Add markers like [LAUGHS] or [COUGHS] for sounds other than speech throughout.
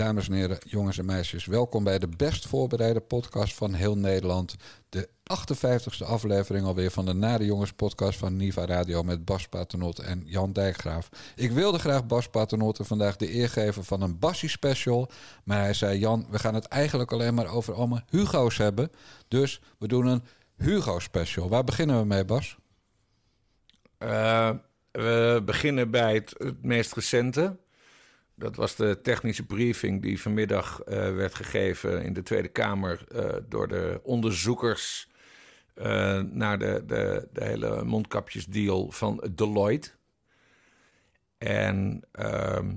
Dames en heren, jongens en meisjes, welkom bij de best voorbereide podcast van heel Nederland. De 58ste aflevering alweer van de Nare Jongens podcast van Niva Radio met Bas Paternot en Jan Dijkgraaf. Ik wilde graag Bas Paternotte vandaag de eer geven van een Bassie special, maar hij zei Jan, we gaan het eigenlijk alleen maar over allemaal Hugo's hebben. Dus we doen een Hugo special. Waar beginnen we mee Bas? Uh, we beginnen bij het meest recente. Dat was de technische briefing die vanmiddag uh, werd gegeven in de Tweede Kamer uh, door de onderzoekers uh, naar de, de, de, hele mondkapjesdeal van Deloitte. En ehm,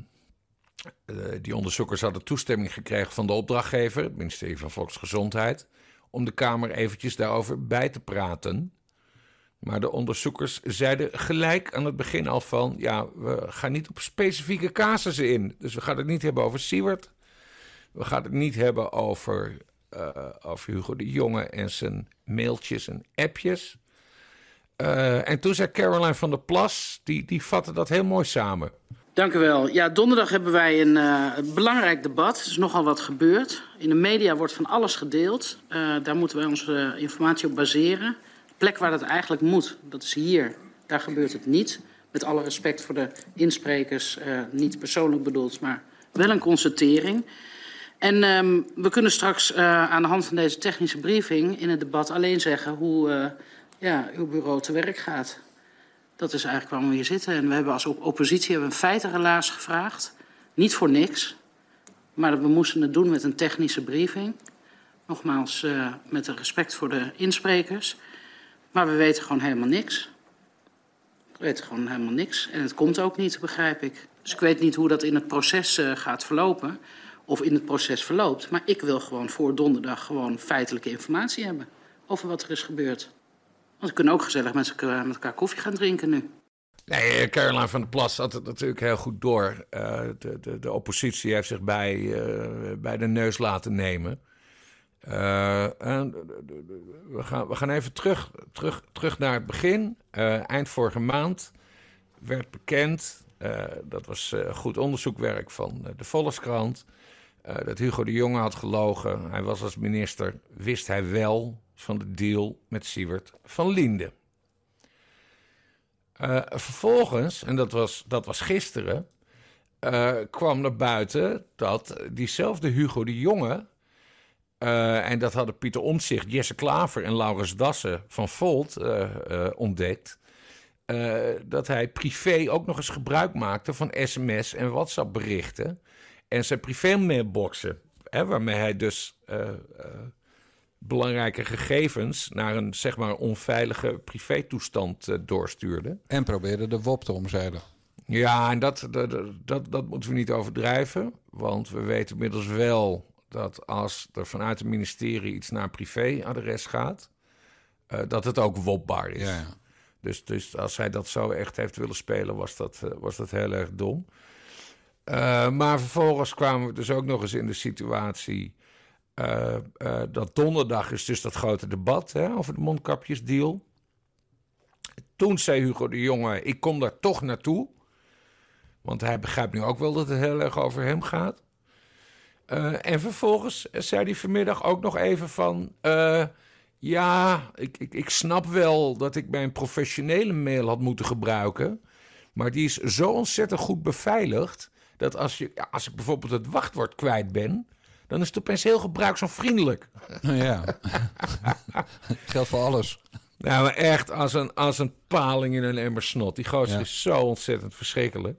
die onderzoekers hadden toestemming gekregen van de opdrachtgever, het ministerie van Volksgezondheid, om de Kamer eventjes daarover bij te praten. Maar de onderzoekers zeiden gelijk aan het begin al van... ja, we gaan niet op specifieke casussen in. Dus we gaan het niet hebben over Siewert. We gaan het niet hebben over, uh, over Hugo de Jonge en zijn mailtjes en appjes. Uh, en toen zei Caroline van der Plas, die, die vatte dat heel mooi samen. Dank u wel. Ja, donderdag hebben wij een uh, belangrijk debat. Er is nogal wat gebeurd. In de media wordt van alles gedeeld. daar moeten wij onze informatie op baseren plek waar dat eigenlijk moet, dat is hier. Daar gebeurt het niet. Met alle respect voor de insprekers, uh, niet persoonlijk bedoeld, maar wel een constatering. En um, we kunnen straks uh, aan de hand van deze technische briefing in het debat alleen zeggen hoe uh, ja, uw bureau te werk gaat. Dat is eigenlijk waarom we hier zitten. En we hebben als oppositie hebben een feitenrelaas gevraagd. Niet voor niks, maar we moesten het doen met een technische briefing. Nogmaals, met respect voor de insprekers. Maar we weten gewoon helemaal niks. We weten gewoon helemaal niks. En het komt ook niet, begrijp ik. Dus ik weet niet hoe dat in het proces uh, gaat verlopen. Of in het proces verloopt. Maar ik wil gewoon voor donderdag gewoon feitelijke informatie hebben. Over wat er is gebeurd. Want we kunnen ook gezellig met, elkaar, met elkaar koffie gaan drinken nu. Nee, eh, Caroline van der Plas had het natuurlijk heel goed door. Uh, de, de, de oppositie heeft zich bij, bij de neus laten nemen. Uh, en we, gaan, we gaan even terug, terug, terug naar het begin. Uh, eind vorige maand werd bekend, dat was goed onderzoekwerk van de Volkskrant, dat Hugo de Jonge had gelogen. Hij was als minister, wist hij wel van de deal met Siewert van Linde. vervolgens, en dat was, dat was gisteren, kwam naar buiten dat diezelfde Hugo de Jonge uh, en dat hadden Pieter Omtzigt, Jesse Klaver en Laurens Dassen van Volt uh, uh, ontdekt. dat hij privé ook nog eens gebruik maakte van sms en WhatsApp berichten. En zijn privé-mailboxen. waarmee hij dus belangrijke gegevens naar een zeg maar onveilige privétoestand doorstuurde. En probeerde de WOP te omzeilen. Ja, en dat, dat, dat, dat moeten we niet overdrijven. Want we weten inmiddels wel dat als er vanuit het ministerie iets naar een privéadres gaat, uh, dat het ook wopbaar is. Ja, ja. Dus, dus als hij dat zo echt heeft willen spelen, was dat, uh, was dat heel erg dom. Uh, maar vervolgens kwamen we dus ook nog eens in de situatie. dat donderdag is dus dat grote debat hè, over de mondkapjesdeal. Toen zei Hugo de Jonge: Ik kom daar toch naartoe. Want hij begrijpt nu ook wel dat het heel erg over hem gaat. Uh, en vervolgens zei hij vanmiddag ook nog even van... Uh, ja, ik, ik, ik snap wel dat ik mijn professionele mail had moeten gebruiken... maar die is zo ontzettend goed beveiligd... dat als, je, ja, als ik bijvoorbeeld het wachtwoord kwijt ben... dan is het opeens heel gebruiksonvriendelijk. [LAUGHS] Ja, [LAUGHS] geldt voor alles. Nou, maar echt als een, als een paling in een emmer snot. Die gozer ja. is zo ontzettend verschrikkelijk.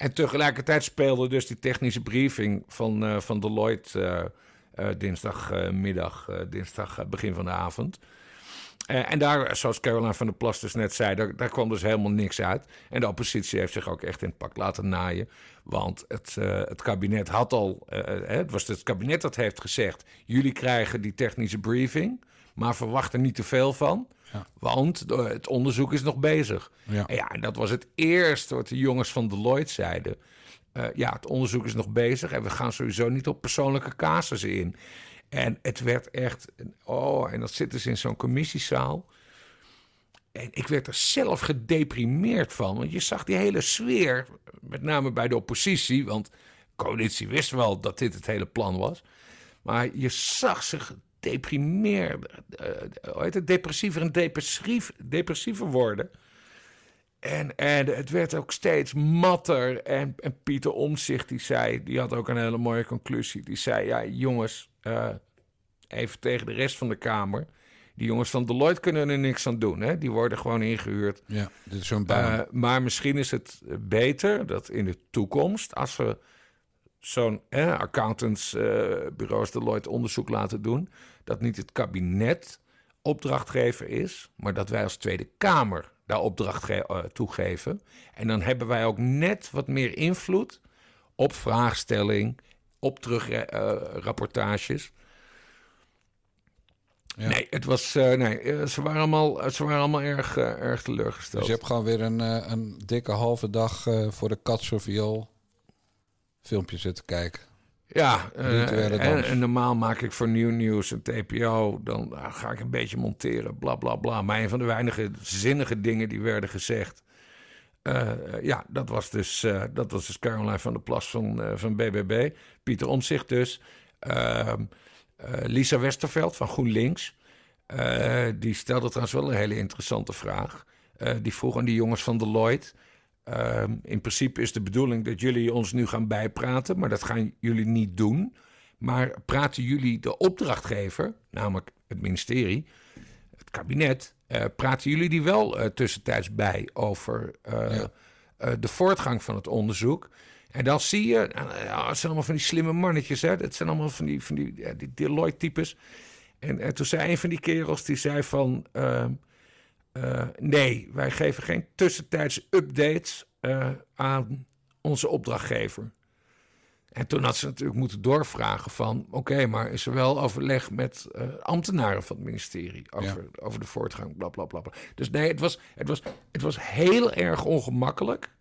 En tegelijkertijd speelde dus die technische briefing van, uh, van Deloitte uh, uh, dinsdagmiddag, dinsdag begin van de avond. en daar, zoals Caroline van der Plas dus net zei, daar, daar, kwam dus helemaal niks uit. En de oppositie heeft zich ook echt in het pak laten naaien. Want het, het kabinet had al, het was het kabinet dat heeft gezegd... jullie krijgen die technische briefing, maar verwacht er niet te veel van... Ja. Want het onderzoek is nog bezig. Ja. En ja, en dat was het eerste wat de jongens van Deloitte zeiden. Uh, ja, het onderzoek is nog bezig en we gaan sowieso niet op persoonlijke casussen in. En het werd echt, oh, en dat zitten ze in zo'n commissiezaal. En ik werd er zelf gedeprimeerd van, want je zag die hele sfeer, met name bij de oppositie, want coalitie wist wel dat dit het hele plan was. Maar je zag zich deprimeerder, uh, depressiever en depressief, depressiever worden. En, en het werd ook steeds matter. En, en Pieter Omzicht die zei, die had ook een hele mooie conclusie. Die zei, ja jongens, uh, even tegen de rest van de Kamer. Die jongens van Deloitte kunnen er niks aan doen. Hè? Die worden gewoon ingehuurd. Ja, dit is zo'n baan. Uh, maar misschien is het beter dat in de toekomst, als we zo'n eh, accountantsbureaus Deloitte onderzoek laten doen, dat niet het kabinet opdrachtgever is, maar dat wij als Tweede Kamer daar opdracht uh, toegeven. En dan hebben wij ook net wat meer invloed op vraagstelling, op terugrapportages. Ja. Nee, het was, uh, nee ze, waren allemaal, ze waren allemaal erg, uh, erg teleurgesteld. Dus je hebt gewoon weer een, een dikke halve dag voor de Katsenviool filmpje zitten kijken. Ja, uh, en, en, normaal maak ik voor Nieuw Nieuws een TPO. Dan ga ik een beetje monteren, bla bla bla. Maar een van de weinige zinnige dingen die werden gezegd. Uh, ja, dat was, dus, uh, dat was dus Caroline van der Plas van, van BBB. Pieter Omzicht dus. Ehm, Lisa Westerveld van GroenLinks. die stelde trouwens wel een hele interessante vraag. die vroeg aan die jongens van Deloitte... Ehm, in principe is de bedoeling dat jullie ons nu gaan bijpraten, maar dat gaan jullie niet doen. Maar praten jullie de opdrachtgever, namelijk het ministerie, het kabinet, uh, praten jullie die wel uh, tussentijds bij over uh, de voortgang van het onderzoek? En dan zie je, het zijn allemaal van die slimme mannetjes, hè? Het zijn allemaal van die, van die, ja, die Deloitte-types. En, en, toen zei een van die kerels, die zei van... Uh, nee, wij geven geen tussentijds updates uh, aan onze opdrachtgever. En toen had ze natuurlijk moeten doorvragen van... oké, maar is er wel overleg met uh, ambtenaren van het ministerie... over, ja. over de voortgang, bla, bla, bla, bla. Dus nee, het was, het, was, het was heel erg ongemakkelijk.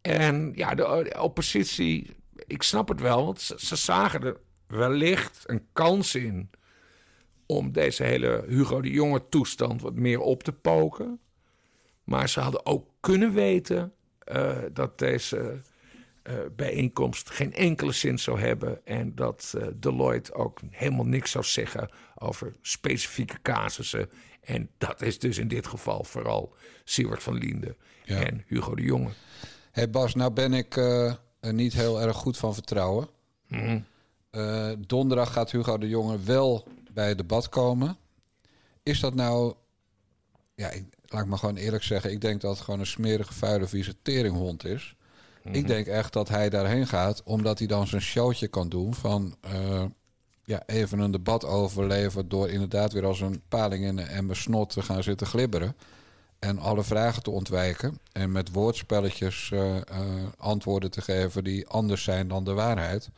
En ja, de, de oppositie, ik snap het wel... want ze, ze zagen er wellicht een kans in om deze hele Hugo de Jonge toestand wat meer op te poken. Maar ze hadden ook kunnen weten uh, dat deze uh, bijeenkomst geen enkele zin zou hebben. En dat uh, Deloitte ook helemaal niks zou zeggen over specifieke casussen. En dat is dus in dit geval vooral Siewert van Liende ja. en Hugo de Jonge. Hé hey Bas, nou ben ik er niet heel erg goed van vertrouwen. Mm. donderdag gaat Hugo de Jonge wel bij het debat komen. Is dat nou... Ja, ik, laat ik maar gewoon eerlijk zeggen. Ik denk dat het gewoon een smerige, vuile, vieze teringhond is. Ik mhm. denk echt dat hij daarheen gaat... omdat hij dan zijn showtje kan doen van... Uh, ja, even een debat overleven... door inderdaad weer als een paling in een emmer snot te gaan zitten glibberen... en alle vragen te ontwijken... en met woordspelletjes uh, uh, antwoorden te geven... die anders zijn dan de waarheid...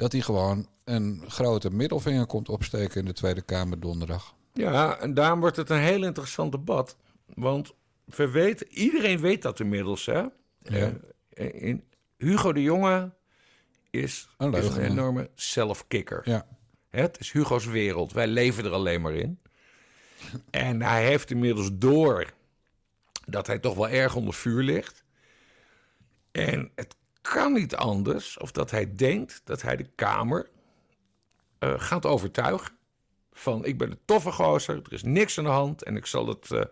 dat hij gewoon een grote middelvinger komt opsteken in de Tweede Kamer donderdag. Ja, en daarom wordt het een heel interessant debat. Want we weten, iedereen weet dat inmiddels. Hè? Ja. Uh, in, Hugo de Jonge is een, is een enorme zelfkikker. Ja. Het is Hugo's wereld. Wij leven er alleen maar in. en hij heeft inmiddels door dat hij toch wel erg onder vuur ligt. En het kan niet anders of dat hij denkt dat hij de Kamer uh, gaat overtuigen. Van ik ben een toffe gozer, er is niks aan de hand en ik zal het. Uh,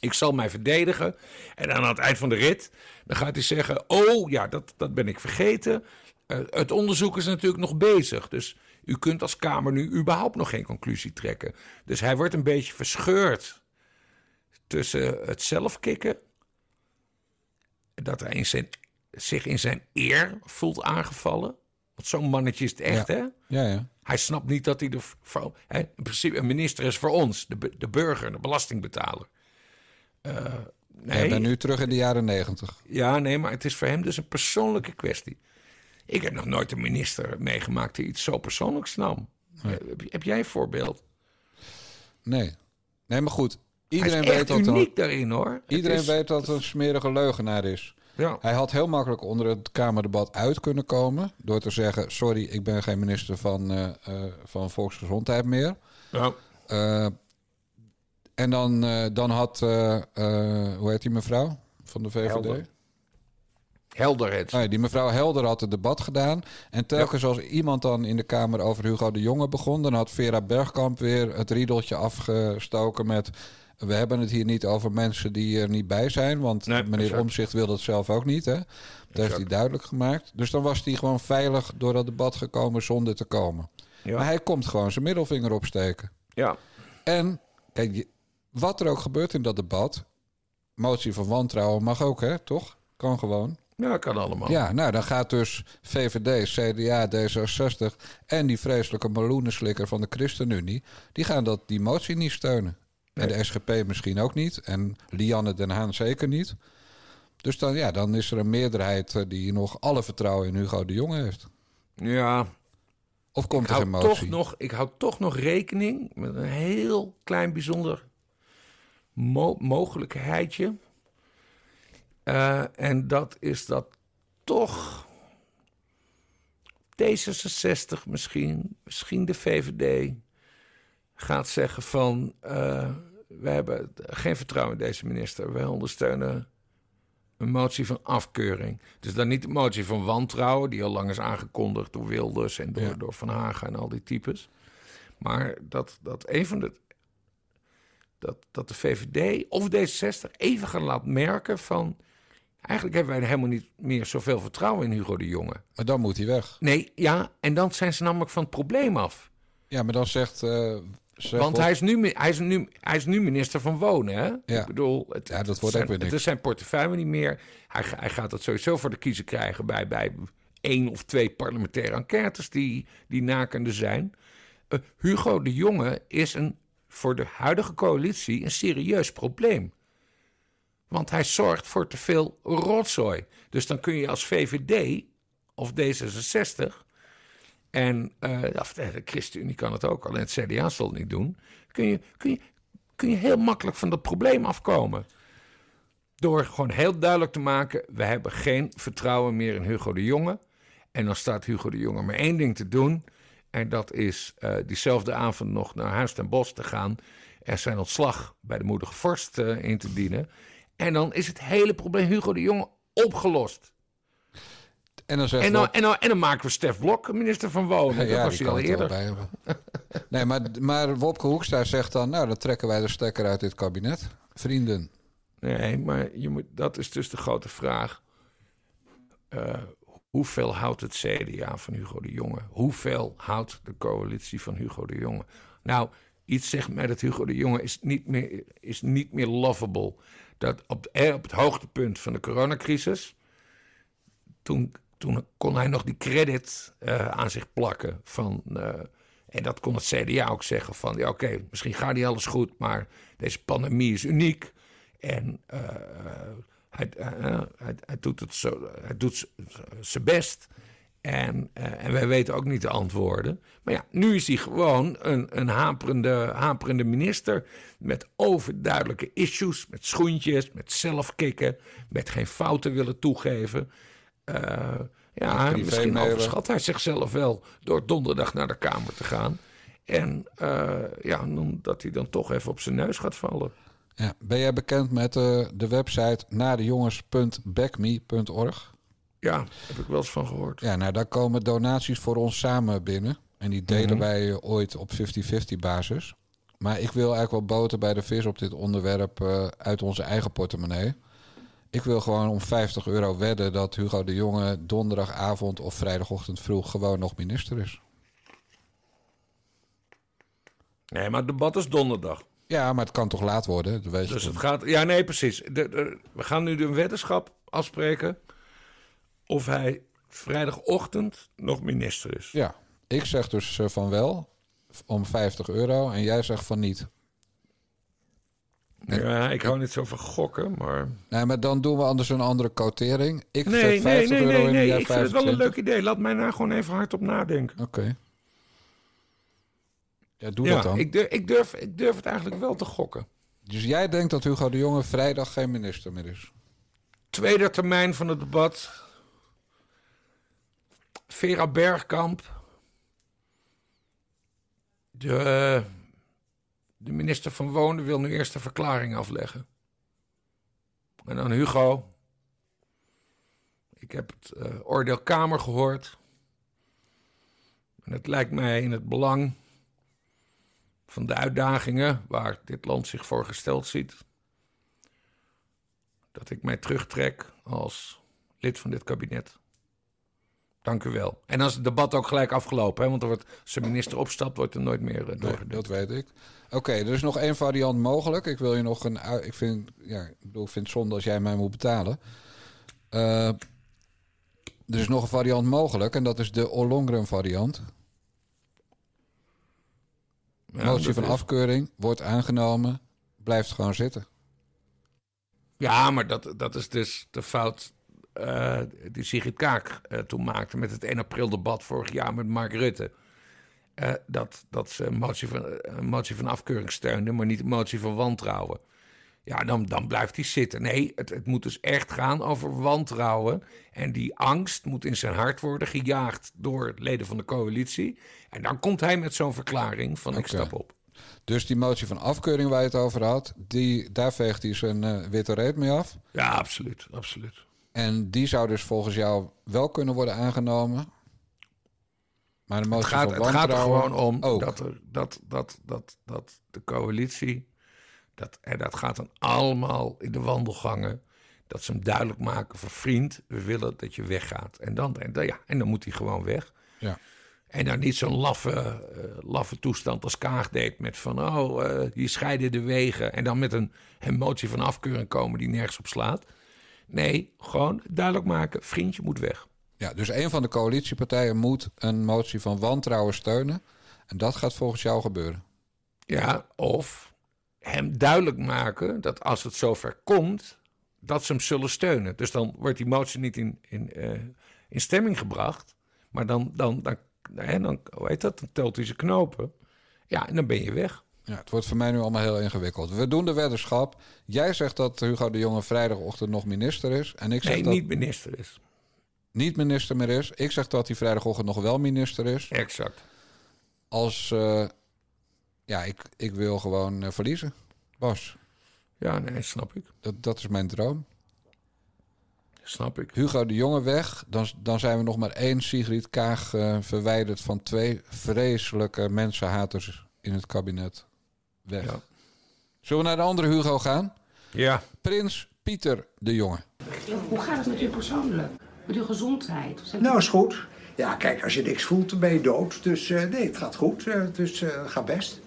ik zal mij verdedigen. En aan het eind van de rit, dan gaat hij zeggen: Oh ja, dat, dat ben ik vergeten. Uh, het onderzoek is natuurlijk nog bezig. Dus u kunt als Kamer nu überhaupt nog geen conclusie trekken. Dus hij wordt een beetje verscheurd tussen het zelfkikken. Dat hij in zijn, zich in zijn eer voelt aangevallen. Want zo'n mannetje is het echt, ja. hè? Ja, ja. Hij snapt niet dat hij de vrouw... Hè, in principe, een minister is voor ons, de, de burger, de belastingbetaler. Uh, nee. Nu terug in de jaren negentig. Ja, nee, maar het is voor hem dus een persoonlijke kwestie. Ik heb nog nooit een minister meegemaakt die iets zo persoonlijks nam. Nee. Heb, heb, jij een voorbeeld? Nee. Nee, maar goed. Iedereen weet dat uniek daarin, hoor. Iedereen is, weet dat het een smerige leugenaar is. Ja. Hij had heel makkelijk onder het Kamerdebat uit kunnen komen. Door te zeggen: Sorry, ik ben geen minister van, uh, uh, van Volksgezondheid meer. Ja. Uh, en dan, dan had, hoe heet die mevrouw van de VVD? Helder. Helder het. Ja, die mevrouw Helder had het debat gedaan. En telkens als iemand dan in de Kamer over Hugo de Jonge begon... dan had Vera Bergkamp weer het riedeltje afgestoken met... we hebben het hier niet over mensen die er niet bij zijn... want Nee, meneer exact. Omzicht wil dat zelf ook niet, hè? Dat heeft hij duidelijk gemaakt. Dus dan was hij gewoon veilig door dat debat gekomen zonder te komen. Ja. Maar hij komt gewoon zijn middelvinger opsteken. Ja. En kijk, wat er ook gebeurt in dat debat... motie van wantrouwen mag ook, hè? Toch? Kan gewoon. ja, kan allemaal. Ja, nou dan gaat dus VVD, CDA, D66 en die vreselijke meloenenslikker van de ChristenUnie... die gaan dat, die motie niet steunen. En de SGP misschien ook niet. En Lianne Den Haan zeker niet. Dus dan, ja, dan is er een meerderheid eh, die nog alle vertrouwen in Hugo de Jonge heeft. ja. Of komt Ik er geen hou, motie? toch nog, ik hou toch nog rekening met een heel klein bijzonder mo mogelijkheidje. Eh, en dat is dat toch D66 misschien, misschien de VVD gaat zeggen van... eh we hebben geen vertrouwen in deze minister. Wij ondersteunen een motie van afkeuring. Dus dan niet de motie van wantrouwen, die al lang is aangekondigd door Wilders en door, Ja. door Van Hagen en al die types. Maar dat, dat een van de. Dat, dat de VVD of D66 even gaan laten merken van. Eigenlijk hebben wij helemaal niet meer zoveel vertrouwen in Hugo de Jonge. Maar dan moet hij weg. Nee, ja, en dan zijn ze namelijk van het probleem af. Ja, maar dan zegt... eh, zegt Want hij is, nu, hij, is nu, hij is nu minister van Wonen, hè? Ja. Ik bedoel, het, Ja, dat wordt zijn, ook weer niks. Het is zijn portefeuille niet meer. Hij, hij gaat het sowieso voor de kiezer krijgen bij, bij één of twee parlementaire enquêtes die, die nakende zijn. Eh, Hugo de Jonge is een, voor de huidige coalitie een serieus probleem. Want hij zorgt voor te veel rotzooi. Dus dan kun je als VVD of D66 en of de ChristenUnie kan het ook, alleen het CDA zal het niet doen. Kun je, kun, je, kun je heel makkelijk van dat probleem afkomen. Door gewoon heel duidelijk te maken: we hebben geen vertrouwen meer in Hugo de Jonge. En dan staat Hugo de Jonge maar één ding te doen. En dat is eh, diezelfde avond nog naar Huis ten Bos te gaan. En zijn ontslag bij de moedige vorst eh, in te dienen. En dan is het hele probleem Hugo de Jonge opgelost. En dan zegt En dan, en, dan, en dan maken we Stef Blok minister van Wonen. [LAUGHS] dat was hij al eerder. [LAUGHS] nee, maar, maar Wopke Hoekstra zegt dan... nou, dan trekken wij de stekker uit dit kabinet. Vrienden. Nee, maar je moet, dat is dus de grote vraag. Eh, hoeveel houdt het CDA van Hugo de Jonge? Hoeveel houdt de coalitie van Hugo de Jonge? Nou, iets zegt mij dat Hugo de Jonge is niet meer, is niet meer lovable. Dat op, eh, op het hoogtepunt van de coronacrisis... toen, toen kon hij nog die credit eh, aan zich plakken van... eh, en dat kon het CDA ook zeggen van... ja, oké, misschien gaat niet alles goed... maar deze pandemie is uniek... En eh, hij, hij, doet het zo, hij doet zijn best. En, en wij weten ook niet de antwoorden. Maar ja, nu is hij gewoon een, een haperende, haperende minister. Met overduidelijke issues, met schoentjes, met zelfkikken, met geen fouten willen toegeven. Eh, ja, misschien overschat hij zichzelf wel door donderdag naar de Kamer te gaan. En eh, ja, dat hij dan toch even op zijn neus gaat vallen. Ja. Ben jij bekend met eh, de website nadejongens.backme.org? Ja, heb ik wel eens van gehoord. Ja, nou daar komen donaties voor ons samen binnen. En die delen Mhm. wij ooit op 50-50 basis. Maar ik wil eigenlijk wel boter bij de vis op dit onderwerp uit onze eigen portemonnee. Ik wil gewoon om 50 euro wedden dat Hugo de Jonge donderdagavond of vrijdagochtend vroeg gewoon nog minister is. Nee, maar het debat is donderdag. Ja, maar het kan toch laat worden? Dat weet je Dus het gaat. Ja, nee, precies. De, de- we gaan nu de weddenschap afspreken. Of hij vrijdagochtend nog minister is. Ja, ik zeg dus eh, van wel om 50 euro en jij zegt van niet. Ja, ik hou niet zo van gokken, maar. Nee, maar dan doen we anders een andere quotering. Ik Nee, zet nee, 50 nee, euro nee, in nee. en jij Ik vind het wel een 25. leuk idee. Laat mij daar gewoon even hardop nadenken. Oké. Ja, doe ja, dat dan. Ik, durf, ik, durf, ik durf het eigenlijk wel te gokken. Dus jij denkt dat Hugo de Jonge vrijdag geen minister meer is? Tweede termijn van het debat. Vera Bergkamp. De, de minister van Wonen wil nu eerst een verklaring afleggen. En dan Hugo. Ik heb het uh, oordeel Kamer gehoord. En het lijkt mij in het belang van de uitdagingen waar dit land zich voor gesteld ziet, dat ik mij terugtrek als lid van dit kabinet. Dank u wel. En dan is het debat ook gelijk afgelopen, hè? want er wordt, als de minister opstapt, wordt er nooit meer uh, dat weet ik. Oké, er is nog één variant mogelijk. Ik wil je nog een. Ik vind, ja, ik bedoel, ik vind het zonde als jij mij moet betalen. Uh, er is nog een variant mogelijk en dat is de Ollongren variant. Ja, Motie van afkeuring wordt aangenomen, blijft gewoon zitten. Ja, maar dat, dat is dus de fout uh, die Sigrid Kaak uh, toen maakte met het 1 april debat vorig jaar met Mark Rutte. Uh, dat, dat ze een motie, van, een motie van afkeuring steunde, maar niet een motie van wantrouwen. Ja, dan, dan blijft hij zitten. Nee, het, het moet dus echt gaan over wantrouwen. En die angst moet in zijn hart worden gejaagd door leden van de coalitie. En dan komt hij met zo'n verklaring van ik stap op. Dus die motie van afkeuring waar je het over had, die, daar veegt hij zijn uh, witte reet mee af? Ja, absoluut, absoluut. En die zou dus volgens jou wel kunnen worden aangenomen? Maar de motie het gaat, het gaat er gewoon om dat, er, dat, dat, dat, dat de coalitie dat, en dat gaat dan allemaal in de wandelgangen. Dat ze hem duidelijk maken van vriend, we willen dat je weggaat. En dan, en, ja, en dan moet hij gewoon weg. Ja. En dan niet zo'n laffe, uh, laffe toestand als Kaag deed. Met van, oh, uh, die scheiden de wegen. En dan met een, emotie van afkeuring komen die nergens op slaat. Nee, gewoon duidelijk maken, vriendje moet weg. Ja, dus een van de coalitiepartijen moet een motie van wantrouwen steunen. En dat gaat volgens jou gebeuren. Ja, of hem duidelijk maken dat als het zover komt, dat ze hem zullen steunen. Dus dan wordt die motie niet in, in, uh, in stemming gebracht, maar dan, dan, dan, hè, dan, hoe heet dat, dan telt hij zijn knopen. Ja, en dan ben je weg. Ja, het wordt voor mij nu allemaal heel ingewikkeld. We doen de weddenschap. Jij zegt dat Hugo de Jonge vrijdagochtend nog minister is. En ik zeg nee, dat niet minister is. Niet minister meer is. Ik zeg dat hij vrijdagochtend nog wel minister is. Exact. Als uh, ja, ik, ik wil gewoon uh, verliezen, Bas. Ja, nee, snap ik. Dat, dat is mijn droom. Snap ik. Hugo de Jonge weg, dan, dan zijn we nog maar één Sigrid Kaag uh, verwijderd van twee vreselijke mensenhaters in het kabinet. Weg. Ja. Zullen we naar de andere Hugo gaan? Ja. Prins Pieter de Jonge. Hoe gaat het met u persoonlijk? Met uw gezondheid? Nou, is goed. Ja, kijk, als je niks voelt, dan ben je dood. Dus uh, nee, het gaat goed. Uh, dus uh, gaat best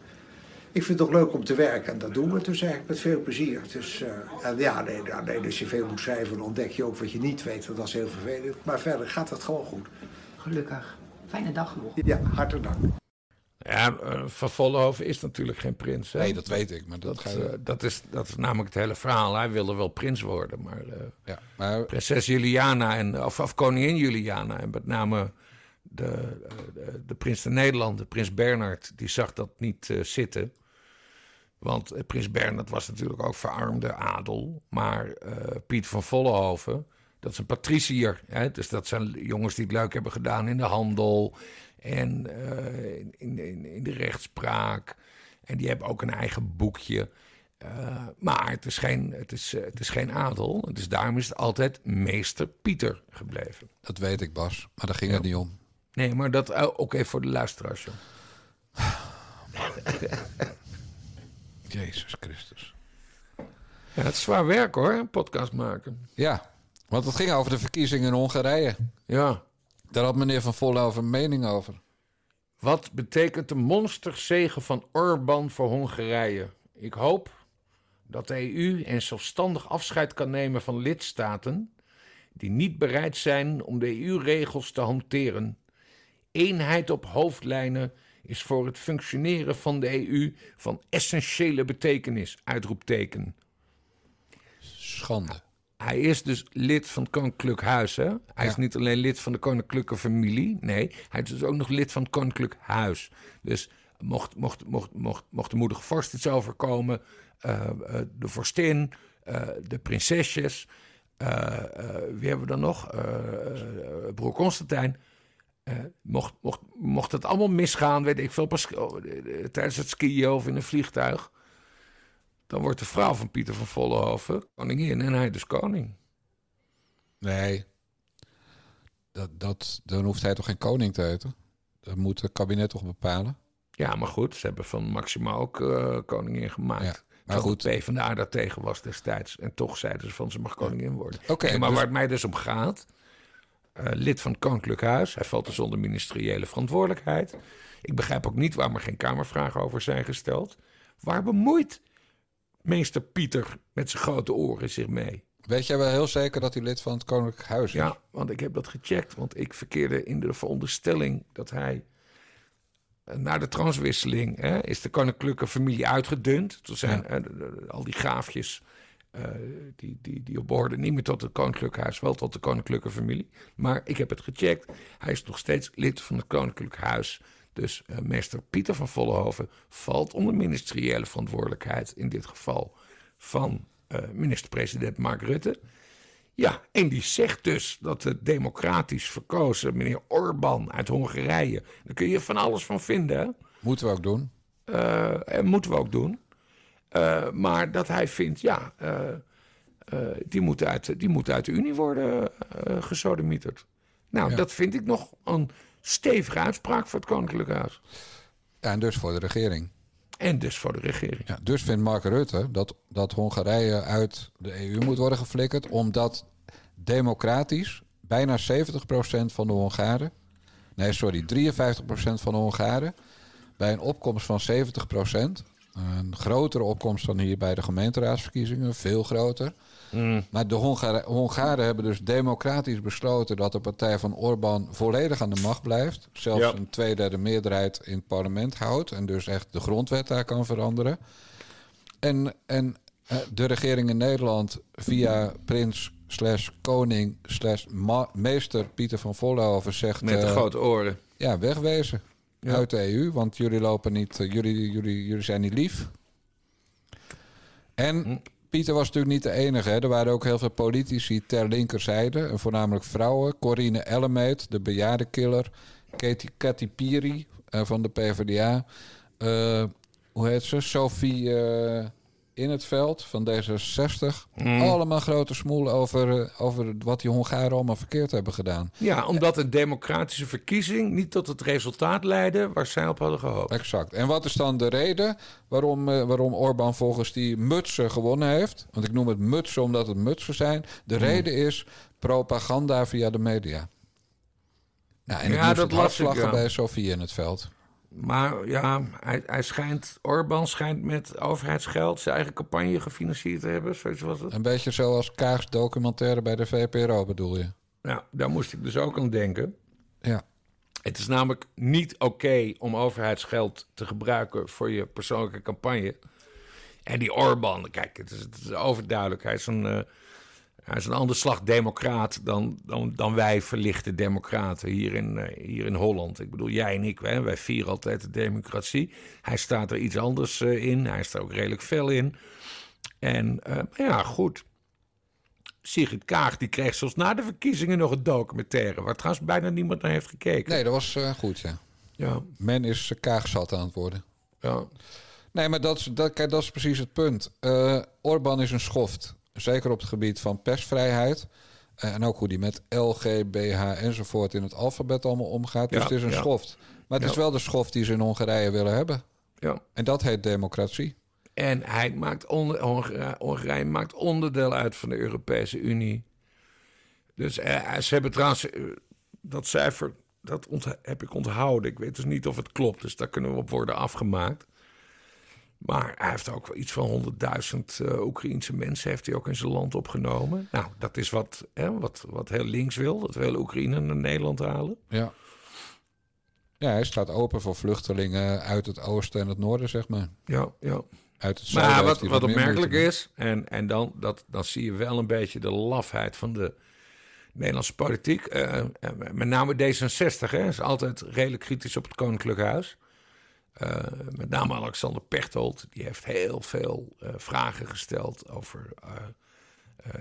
ik vind het toch leuk om te werken en dat doen we dus eigenlijk met veel plezier. Dus, uh, en ja, nee, nou, nee, als je veel moet schrijven, dan ontdek je ook wat je niet weet. Want dat is heel vervelend. Maar verder gaat het gewoon goed. Gelukkig. Fijne dag nog. Ja, hartelijk dank. Ja, uh, Van Vollenhoven is natuurlijk geen prins. Hè? Nee, dat weet ik. Maar dat, dat, uh, dat, is, dat is namelijk het hele verhaal. Hij wilde wel prins worden, maar, uh, ja, maar... prinses Juliana en, of, of koningin Juliana en met name de, de, de prins van Nederland, de prins Bernard, die zag dat niet zitten. Want eh, prins Bernhard was natuurlijk ook verarmde adel. Maar Piet van Vollenhoven, dat is een patricier. Hè? Dus dat zijn jongens die het leuk hebben gedaan in de handel en uh, in, in, in, de rechtspraak. En die hebben ook een eigen boekje. Uh, maar het is, geen, het, is, het is geen adel. Dus daarom is het altijd meester Pieter gebleven. Dat weet ik, Bas. Maar daar ging ja. het niet om. Nee, maar dat ook even voor de luisteraars. [LAUGHS] Jezus Christus. Ja, het is zwaar werk hoor, een podcast maken. Ja, want het ging over de verkiezingen in Hongarije. Ja. Daar had meneer Van Vollenhoven een mening over. Wat betekent de monsterzegen van Orbán voor Hongarije? Ik hoop dat de EU een zelfstandig afscheid kan nemen van lidstaten die niet bereid zijn om de EU-regels te hanteren. Eenheid op hoofdlijnen is voor het functioneren van de EU van essentiële betekenis. Uitroepteken. Schande. Hij is dus lid van het Koninklijk Huis. Hè? Hij ja. is niet alleen lid van de Koninklijke Familie. Nee, hij is dus ook nog lid van het Koninklijk Huis. Dus mocht, mocht, mocht, mocht, mocht de moedige vorst iets overkomen, uh, uh, de vorstin, uh, de prinsesjes. wie hebben we dan nog? broer Constantijn. Mocht, mocht, mocht het allemaal misgaan, weet ik veel, pas, oh, tijdens het skiën of in een vliegtuig, dan wordt de vrouw van Pieter van Vollenhoven koningin en hij dus koning. Nee, dat, dat, dan hoeft hij toch geen koning te heten? Dat moet het kabinet toch bepalen? Ja, maar goed, ze hebben van Maxima ook eh, koningin gemaakt. Ja, maar goed. goed, PvdA daar tegen was destijds. En toch zeiden ze van ze mag koningin worden. Oké, maar dus- waar het mij dus om gaat... eh, lid van het Koninklijk Huis. Hij valt dus onder ministeriële verantwoordelijkheid. Ik begrijp ook niet waarom er geen Kamervragen over zijn gesteld. Waar bemoeit meester Pieter met zijn grote oren zich mee? Weet jij wel heel zeker dat hij lid van het Koninklijk Huis is? Ja, want ik heb dat gecheckt. Want ik verkeerde in de veronderstelling dat hij... eh, Na de transwisseling hè, is de koninklijke familie uitgedund. Toen zijn Ja. eh, al die graafjes... eh, die, die, die behoorden niet meer tot het koninklijk huis, wel tot de koninklijke familie. Maar ik heb het gecheckt. Hij is nog steeds lid van het koninklijk huis. Dus eh, meester Pieter van Vollenhoven valt onder ministeriële verantwoordelijkheid. In dit geval van eh, minister-president Mark Rutte. Ja, en die zegt dus dat de democratisch verkozen meneer Orbán uit Hongarije. Daar kun je van alles van vinden. hè? Moeten we ook doen. Eh, en moeten we ook doen. Maar dat hij vindt, ja, die, moet uit, die moet uit de Unie worden gesodemieterd. Nou, Ja. dat vind ik nog een stevige uitspraak voor het Koninklijk Huis. Ja, en dus voor de regering. En dus voor de regering. Ja, dus vindt Mark Rutte dat, dat Hongarije uit de EU moet worden geflikkerd, omdat democratisch bijna 70% van de Hongaren, nee sorry, 53% van de Hongaren, bij een opkomst van 70%, een grotere opkomst dan hier bij de gemeenteraadsverkiezingen, veel groter. Maar de Hongaren, Hongaren hebben dus democratisch besloten dat de partij van Orbán volledig aan de macht blijft. Zelfs Ja. een tweederde meerderheid in het parlement houdt. En dus echt de grondwet daar kan veranderen. En, en eh, de regering in Nederland via prins slash koning slash meester Pieter van Vollenhoven zegt... Met de eh, grote oren. ja, wegwezen Ja. uit de EU, want jullie lopen niet, eh, jullie, jullie, jullie zijn niet lief. En Hm. Pieter was natuurlijk niet de enige. Hè. Er waren ook heel veel politici ter linkerzijde, en voornamelijk vrouwen. Corine Ellemeet, de bejaardenkiller. Katie, Katy Piri eh, van de PvdA. Eh, hoe heet ze? Sophie in het veld van D66. Hm. Allemaal grote smoelen over, eh, over wat die Hongaren allemaal verkeerd hebben gedaan. Ja, omdat een democratische verkiezing niet tot het resultaat leidde waar zij op hadden gehoopt. Exact. En wat is dan de reden waarom, eh, waarom Orbán volgens die mutsen gewonnen heeft? Want ik noem het mutsen omdat het mutsen zijn. De Hmm. reden is propaganda via de media. Nou, en Ja, dat het hard las ik, lachen ja. bij Sofie in het veld. Maar ja, hij, hij schijnt, Orbán schijnt met overheidsgeld zijn eigen campagne gefinancierd te hebben. Zoiets was het. Een beetje zoals Kaags documentaire bij de VPRO bedoel je? Nou, daar moest ik dus ook aan denken. Ja. Het is namelijk niet oké om overheidsgeld te gebruiken voor je persoonlijke campagne. En die Orbán, kijk, het is, het is overduidelijk. Hij is een, eh, hij is een ander slag democraat dan, dan, dan wij verlichte democraten hier in, eh, hier in Holland. Ik bedoel, jij en ik, hè, wij vieren altijd de democratie. Hij staat er iets anders eh, in. Hij er ook redelijk fel in. En maar ja, goed. Sigrid Kaag die kreeg zelfs na de verkiezingen nog een documentaire... waar trouwens bijna niemand naar heeft gekeken. Nee, dat was goed, ja. Ja, Men is uh, Kaagzat aan het worden. ja. Nee, maar dat is, dat, kijk, dat is precies het punt. Eh Orbán is een schoft. Zeker op het gebied van persvrijheid. Eh, en ook hoe die met LGBH enzovoort in het alfabet allemaal omgaat. Dus Ja, het is een ja. schoft. Maar het Ja. is wel de schoft die ze in Hongarije willen hebben. ja. En dat heet democratie. En hij maakt onder, Hongarije, Hongarije maakt onderdeel uit van de Europese Unie. Dus eh, ze hebben trouwens eh, dat cijfer, dat heb ik onthouden. Ik weet dus niet of het klopt, dus daar kunnen we op worden afgemaakt. Maar hij heeft ook wel iets van 100.000 eh Oekraïense mensen heeft hij ook in zijn land opgenomen. Nou, dat is wat, hè, wat, wat heel links wil. Dat wil Oekraïne naar Nederland halen. Ja. Ja, hij staat open voor vluchtelingen uit het oosten en het noorden, zeg maar. Ja, ja. Uit het zuiden Maar wat, wat opmerkelijk is, en, en dan, dat, dan zie je wel een beetje de lafheid van de Nederlandse politiek. eh, eh, met name D66 hè, is altijd redelijk kritisch op het Koninklijk Huis. Eh, met name Alexander Pechtold, die heeft heel veel eh, vragen gesteld over eh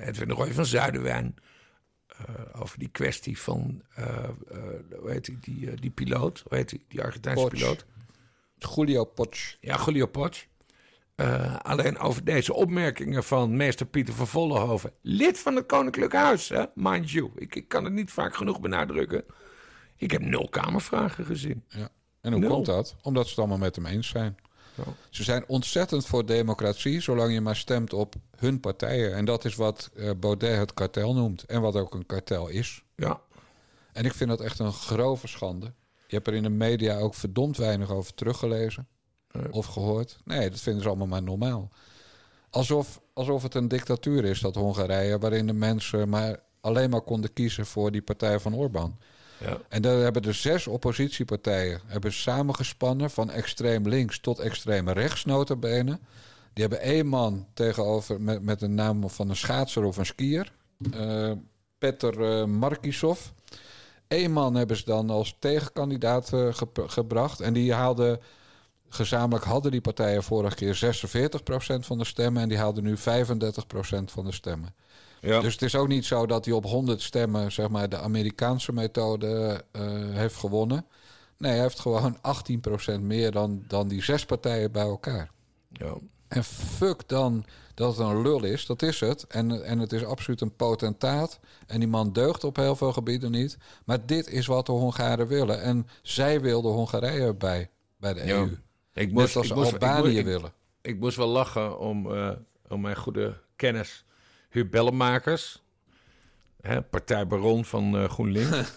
Edwin de Roy van Zuiderwijn. over die kwestie van, hoe heet die, die, die piloot, hoe heet die, die Argentijnse Poch. piloot? Julio Poch. Ja, Julio Poch. Uh, alleen over deze opmerkingen van meester Pieter van Vollenhoven, lid van het Koninklijk Huis, hè? mind you. Ik, ik kan het niet vaak genoeg benadrukken. Ik heb nul Kamervragen gezien. Ja. En hoe komt dat? Omdat ze het allemaal met hem eens zijn. Ze zijn ontzettend voor democratie, zolang je maar stemt op hun partijen. En dat is wat uh, Baudet het kartel noemt. En wat ook een kartel is. Ja. En ik vind dat echt een grove schande. Je hebt er in de media ook verdomd weinig over teruggelezen. Of gehoord. Nee, dat vinden ze allemaal maar normaal. Alsof, alsof het een dictatuur is, dat Hongarije, waarin de mensen maar alleen maar konden kiezen voor die partij van Orbán. Ja. En daar hebben de zes oppositiepartijen hebben samengespannen van extreem links tot extreem rechts. Die hebben één man tegenover met, met een naam van een schaatser of een skier. Uh, Peter uh, Markisov. Eén man hebben ze dan als tegenkandidaat uh, gebracht. En die haalde gezamenlijk hadden die partijen vorige keer 46% van de stemmen en die haalden nu 35% van de stemmen. Ja. Dus het is ook niet zo dat hij op 100 stemmen, zeg maar, de Amerikaanse methode uh, heeft gewonnen. Nee, hij heeft gewoon 18% meer dan, dan die zes partijen bij elkaar. Ja. En fuck dan dat het een lul is, dat is het. En, en het is absoluut een potentaat. En die man deugt op heel veel gebieden niet. Maar dit is wat de Hongaren willen. En zij wilden Hongarije bij, bij de EU. Ik moest, als ik moest, Albanië ik, willen. Ik, moest wel lachen om, uh, om mijn goede kennis Huub Bellemakers. Hè, partij Baron van uh, GroenLinks.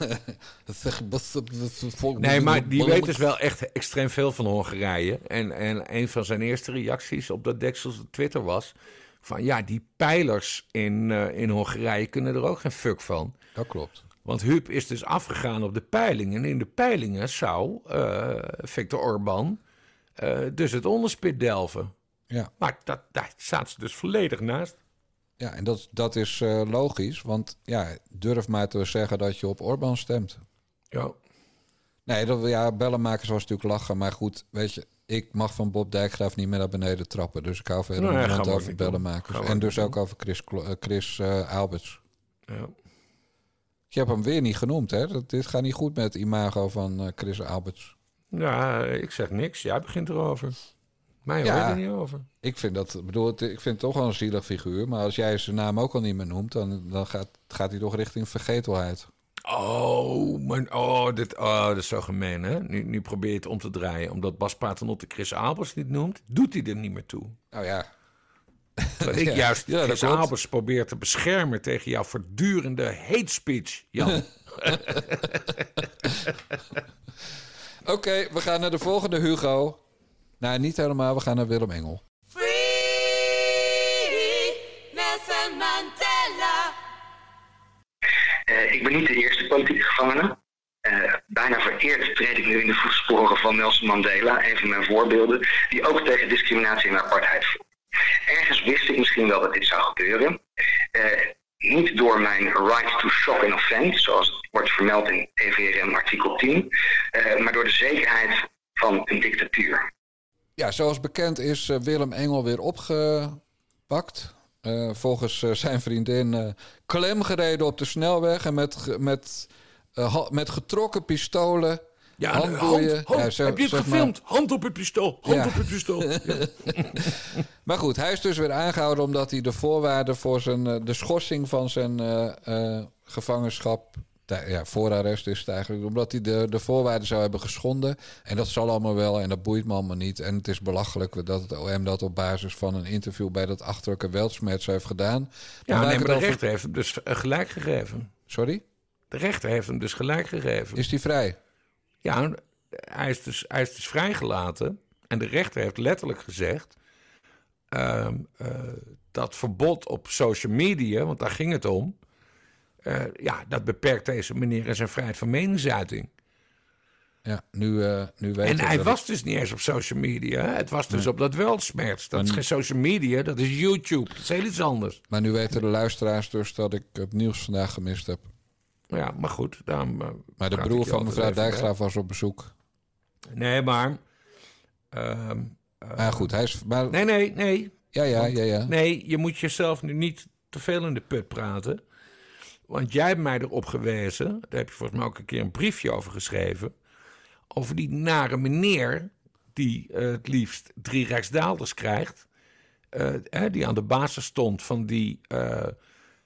nee, maar die weet dus wel echt extreem veel van Hongarije. En, en een van zijn eerste reacties op dat deksels Twitter was... van ja, die pijlers in, uh, in Hongarije kunnen er ook geen fuck van. Dat klopt. Want Huub is dus afgegaan op de peilingen. En in de peilingen zou uh, Viktor Orban dus het onderspit delven. Ja. Maar dat, daar staat ze dus volledig naast. Ja, en dat, dat is uh, logisch, want ja, durf maar te zeggen dat je op Orbán stemt. Ja. Nee, dat, ja, bellenmakers was natuurlijk lachen, maar goed, weet je, ik mag van Bob Dijkgraaf niet meer naar beneden trappen, dus ik hou verder nou, ja, over bellenmakers. En dus ook over Chris, uh, Chris uh, Alberts. Ja. Je hebt hem weer niet genoemd, hè? Dat, dit gaat niet goed met het imago van Chris Alberts. Ja, ik zeg niks. Jij begint erover. Mij ja, hoor er niet over. Ik vind dat, bedoel, ik vind het toch wel een zielig figuur. Maar als jij zijn naam ook al niet meer noemt, dan, dan gaat, gaat hij toch richting vergetelheid. Oh, mijn, oh, dit, oh, dat is zo gemeen, hè? Nu, nu probeer je het om te draaien. Omdat Bas Paternotte Chris Abels niet noemt, doet hij er niet meer toe. Nou [LAUGHS] ja. Dat ik juist ja, Chris Abels probeer te beschermen tegen jouw voortdurende hate speech, Jan. [LAUGHS] [LAUGHS] Oké, we gaan naar de volgende Hugo. Nou, niet helemaal. We gaan naar Willem Engel. Free Nelson Mandela. Ik ben niet de eerste politieke gevangene. Uh, bijna vereerd treed ik nu in de voetsporen van Nelson Mandela, een van mijn voorbeelden, die ook tegen discriminatie en apartheid voert. Ergens wist ik misschien wel dat dit zou gebeuren. Uh, niet door mijn right to shock and offend, zoals het wordt vermeld in EVRM artikel 10, maar door de zekerheid van een dictatuur. Ja, zoals bekend is uh, Willem Engel weer opgepakt. Uh, volgens uh, zijn vriendin klem gereden op de snelweg en met, met, met getrokken pistolen. Ja, handboeien. Hand, hand, ja, zo, heb je het gefilmd? Maar... Hand op het pistool. Hand ja. op het pistool. [LAUGHS] maar goed, hij is dus weer aangehouden omdat hij de voorwaarden voor zijn, de schorsing van zijn gevangenschap ja, voorarrest is het eigenlijk. Omdat hij de, de voorwaarden zou hebben geschonden. En dat zal allemaal wel en dat boeit me allemaal niet. En het is belachelijk dat het OM dat op basis van een interview bij dat achterlijke Weltsmerts heeft gedaan. Ja, maar, de rechter heeft hem dus gelijk gegeven. Sorry? De rechter heeft hem dus gelijk gegeven. Is hij vrij? Ja, hij is dus, hij is dus vrijgelaten. En de rechter heeft letterlijk gezegd... Uh, uh, dat verbod op social media, want daar ging het om... Uh, ja, dat beperkt deze meneer in zijn vrijheid van meningsuiting. Ja, nu, uh, nu weet En hij was dus niet eens op social media. Het was dus op dat weltsmerts. Dat is geen social media, dat is YouTube. Dat is heel iets anders. Maar nu weten de luisteraars dus dat ik het nieuws vandaag gemist heb. Ja, maar goed. Daarom, uh, maar de broer van mevrouw Dijkgraaf was op bezoek. Nee, maar... ah, goed, hij is... Maar... Nee, nee, nee. Ja, ja, ja, ja. Nee, je moet jezelf nu niet te veel in de put praten. Want jij hebt mij erop gewezen, daar heb je volgens mij ook een keer een briefje over geschreven. Over die nare meneer die uh, het liefst drie rijksdaalders krijgt. eh, die aan de basis stond van die eh,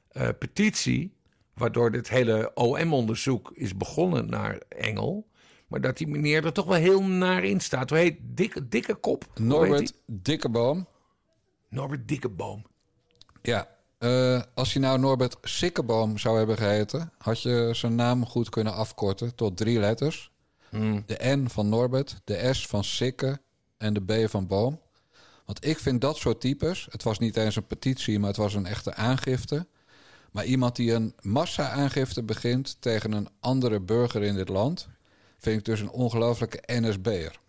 eh, petitie, waardoor dit hele OM-onderzoek is begonnen naar Engel. Maar dat die meneer er toch wel heel naar in staat. Hoe heet dikke, dikke kop? Norbert? Dikkeboom. Norbert Dikkeboom. Ja, eh, als hij nou Norbert Sikkeboom zou hebben geheten, had je zijn naam goed kunnen afkorten tot drie letters. De N van Norbert, de S van Sikke en de B van Boom. Want ik vind dat soort types, het was niet eens een petitie, maar het was een echte aangifte. Maar iemand die een massa-aangifte begint tegen een andere burger in dit land, vind ik dus een ongelofelijke NSB'er.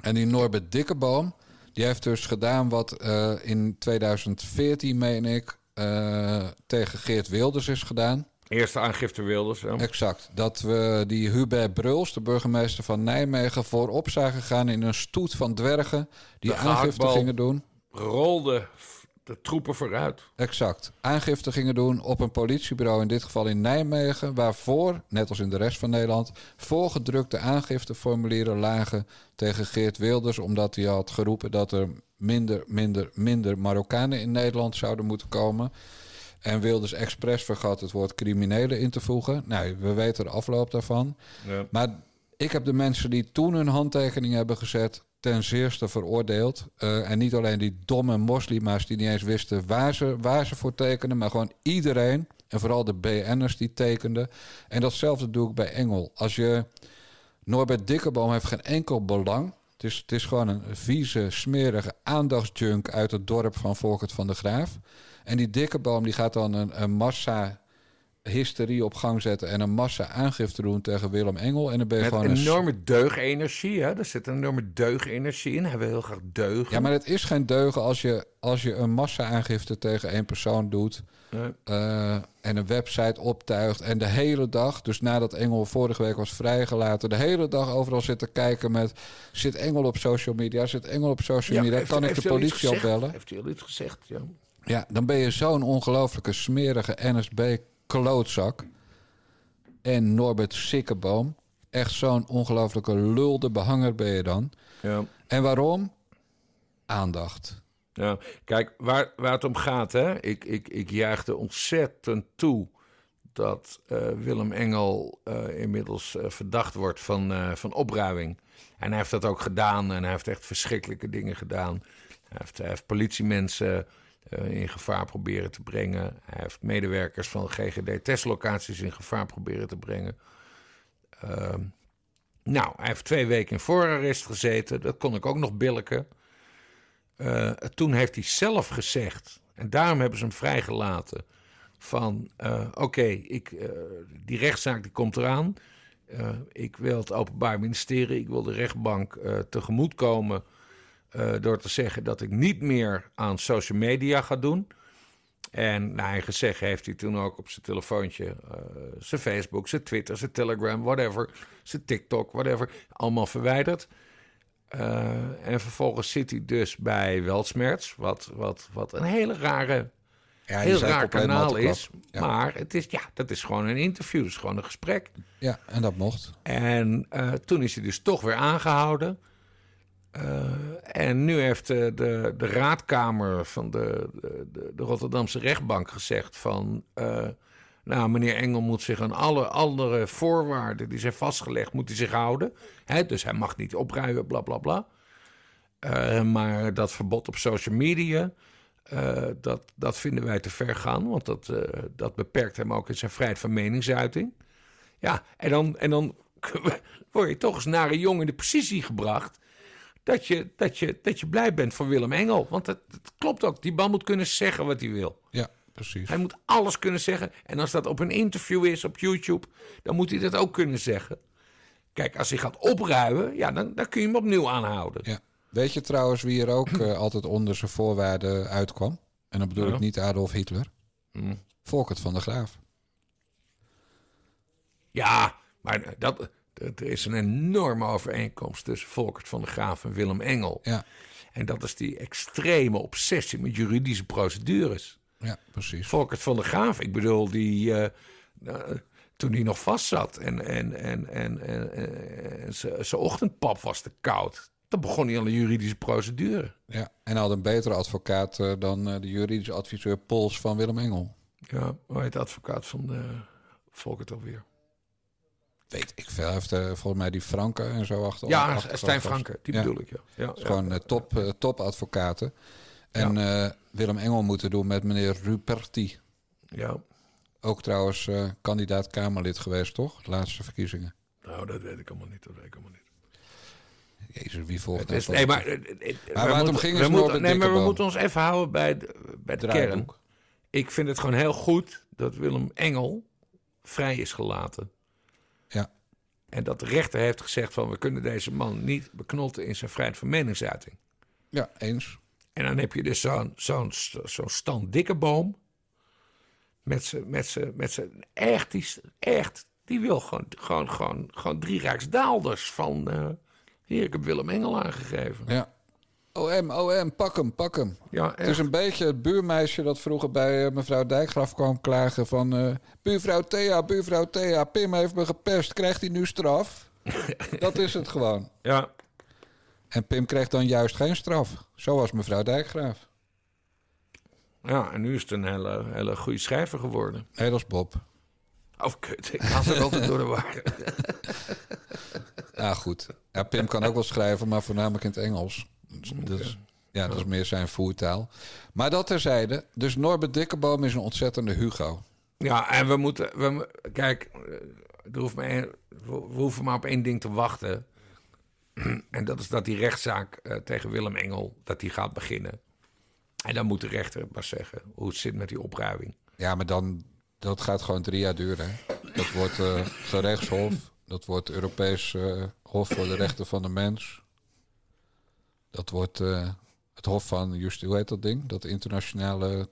En die Norbert Dikkeboom, die heeft dus gedaan wat eh, in 2014, meen ik, eh, tegen Geert Wilders is gedaan. Eerste aangifte Wilders. Exact. Dat we die Hubert Bruls, de burgemeester van Nijmegen, voorop zagen gaan in een stoet van dwergen die De aangifte gingen doen. Rolde de troepen vooruit. Exact. Aangifte gingen doen op een politiebureau, in dit geval in Nijmegen, waarvoor, net als in de rest van Nederland, voorgedrukte aangifteformulieren lagen tegen Geert Wilders, omdat hij had geroepen dat er minder, minder, minder Marokkanen in Nederland zouden moeten komen. En Wilders expres vergat het woord criminelen in te voegen. Nou, we weten de afloop daarvan. Ja. Maar ik heb de mensen die toen hun handtekening hebben gezet ten zeerste veroordeeld. Eh, en niet alleen die domme moslima's die niet eens wisten waar ze, waar ze voor tekenen, maar gewoon iedereen. En vooral de BN'ers die tekenden. En datzelfde doe ik bij Engel. Als je Norbert Dikkeboom heeft geen enkel belang. Het is, het is gewoon een vieze, smerige aandachtsjunk uit het dorp van Volkert van de Graaf. En die Dikkeboom die gaat dan een, een massa hysterie op gang zetten en een massa aangifte doen tegen Willem Engel. En dan ben je Met gewoon een enorme deugenergie. Hè? Er zit een enorme deugenergie in. Hij wil heel graag deugen. Ja, maar het is geen deugen als je, als je een massa-aangifte tegen één persoon doet. Nee. eh, en een website optuigt. En de hele dag, dus nadat Engel vorige week was vrijgelaten, de hele dag overal zit te kijken met. Zit Engel op social media? Zit Engel op social Ja, media? heeft- kan ik de politie opbellen? Heeft hij al iets gezegd? Ja. Ja, dan ben je zo'n ongelooflijke smerige NSB-klootzak. En Norbert Sikkeboom. Echt zo'n ongelooflijke lulde behanger ben je dan. Ja. En waarom? Aandacht. Ja, kijk, waar, waar het om gaat, hè? Ik, ik, ik juichte ontzettend toe dat eh, Willem Engel eh, inmiddels eh, verdacht wordt van, van opruiming. En hij heeft dat ook gedaan en hij heeft echt verschrikkelijke dingen gedaan. Hij heeft, hij heeft politiemensen in gevaar proberen te brengen. Hij heeft medewerkers van GGD-testlocaties in gevaar proberen te brengen. Ehm, nou, hij heeft twee weken in voorarrest gezeten. Dat kon ik ook nog billiken. Eh, toen heeft hij zelf gezegd, en daarom hebben ze hem vrijgelaten, van eh, oké, ik eh, die rechtszaak die komt eraan. Eh, ik wil het Openbaar Ministerie, ik wil de rechtbank eh tegemoetkomen eh, door te zeggen dat ik niet meer aan social media ga doen. En naar eigen zeggen heeft hij toen ook op zijn telefoontje eh, zijn Facebook, zijn Twitter, zijn Telegram, whatever, zijn TikTok, whatever, allemaal verwijderd. Eh, en vervolgens zit hij dus bij Weltsmerts, wat, wat, wat een hele rare, Ja, heel raar kanaal is. Ja. Maar het is, ja, dat is gewoon een interview, dat is gewoon een gesprek. Ja, en dat mocht. En eh, toen is hij dus toch weer aangehouden. Eh, en nu heeft de, de, de raadkamer van de, de, de, Rotterdamse rechtbank gezegd van... eh, nou, meneer Engel moet zich aan alle andere voorwaarden die zijn vastgelegd, moet hij zich houden. Dus hij mag niet opruimen, bla bla bla. Eh, maar dat verbod op social media, eh, dat, dat vinden wij te ver gaan. Want dat, eh, dat beperkt hem ook in zijn vrijheid van meningsuiting. Ja, en dan, en dan [LAUGHS] word je toch eens naar een jongen in de positie gebracht. Dat je, dat, je, dat je blij bent voor Willem Engel. Want het klopt ook. Die man moet kunnen zeggen wat hij wil. Ja, precies. Hij moet alles kunnen zeggen. En als dat op een interview is op YouTube, dan moet hij dat ook kunnen zeggen. Kijk, als hij gaat opruimen, ja, dan, dan kun je hem opnieuw aanhouden. Ja. Weet je trouwens wie er ook eh, altijd onder zijn voorwaarden uitkwam? En dan bedoel Ja. ik niet Adolf Hitler. Hmm. Volkert van der Graaf. Ja, maar dat, dat er is een enorme overeenkomst tussen Volkert van der Graaf en Willem Engel. Ja, En dat is die extreme obsessie met juridische procedures. ja precies. Volkert van der Graaf, ik bedoel, die, eh, nou, toen hij nog vast zat en, en, en, en, en, en zijn ochtendpap was te koud. Dan begon hij aan de juridische procedure. Ja, en had een betere advocaat eh, dan eh, de juridische adviseur Pols van Willem Engel. Ja, hoe heet de advocaat van Volkert alweer? Weet ik veel. Hij heeft eh, volgens mij die Franke en zo achter. Ja, achter- Stijn. Franke, die Ja. bedoel ik, ja. ja, Het gewoon eh, top, eh, topadvocaten. En eh, Willem Engel moeten doen met meneer Ruperti. Ja, Ook trouwens kandidaat Kamerlid geweest, toch? De laatste verkiezingen. nou, dat weet ik allemaal niet. Dat weet ik allemaal niet. Jezus, wie volgt Het nou nee, maar, eh, we waar het om moeten- ging we is Nee, maar we moeten ons even houden bij de, bij de kern. Ik vind het gewoon heel goed dat Willem Engel vrij is gelaten. En dat de rechter heeft gezegd van... we kunnen deze man niet beknotten in zijn vrijheid van meningsuiting. Ja, eens. En dan heb je dus zo'n zo'n zo'n Stan Dikkeboom... met zijn met zijn met zijn echt, die, echt... die wil gewoon, gewoon, gewoon, gewoon drie rijksdaalders van... eh hier, ik heb Willem Engel aangegeven. Ja. OM, OM, pak hem, pak hem. Ja, Het is een beetje het buurmeisje dat vroeger bij eh, mevrouw Dijkgraaf kwam klagen van... eh, buurvrouw Thea, buurvrouw Thea, Pim heeft me gepest, krijgt hij nu straf? [LAUGHS] dat is het gewoon. Ja, En Pim kreeg dan juist geen straf. Zoals mevrouw Dijkgraaf. Ja, en nu is het een hele, hele goede schrijver geworden. Nee, dat is Bob. Of kut, ik haal het altijd door de war. [LAUGHS] Ja, goed. Ja, Pim kan ook wel schrijven, maar voornamelijk in het Engels. Ja, dat is meer zijn voertaal. Maar dat terzijde. Dus Norbert Dikkeboom is een ontzettende Hugo. Ja, en we moeten... We, kijk, eh, er hoeft maar één- we hoeven maar op één ding te wachten. [CLEARS THROAT] En dat is dat die rechtszaak eh, tegen Willem Engel, dat die gaat beginnen. En dan moet de rechter maar zeggen hoe het zit met die opruiming. Ja, maar dan, dat gaat gewoon drie jaar duren. hè. Dat wordt eh gerechtshof. Dat wordt Europees Hof voor de Rechten van de Mens. Dat wordt eh, het Hof van Justitie, hoe heet dat ding? Dat internationale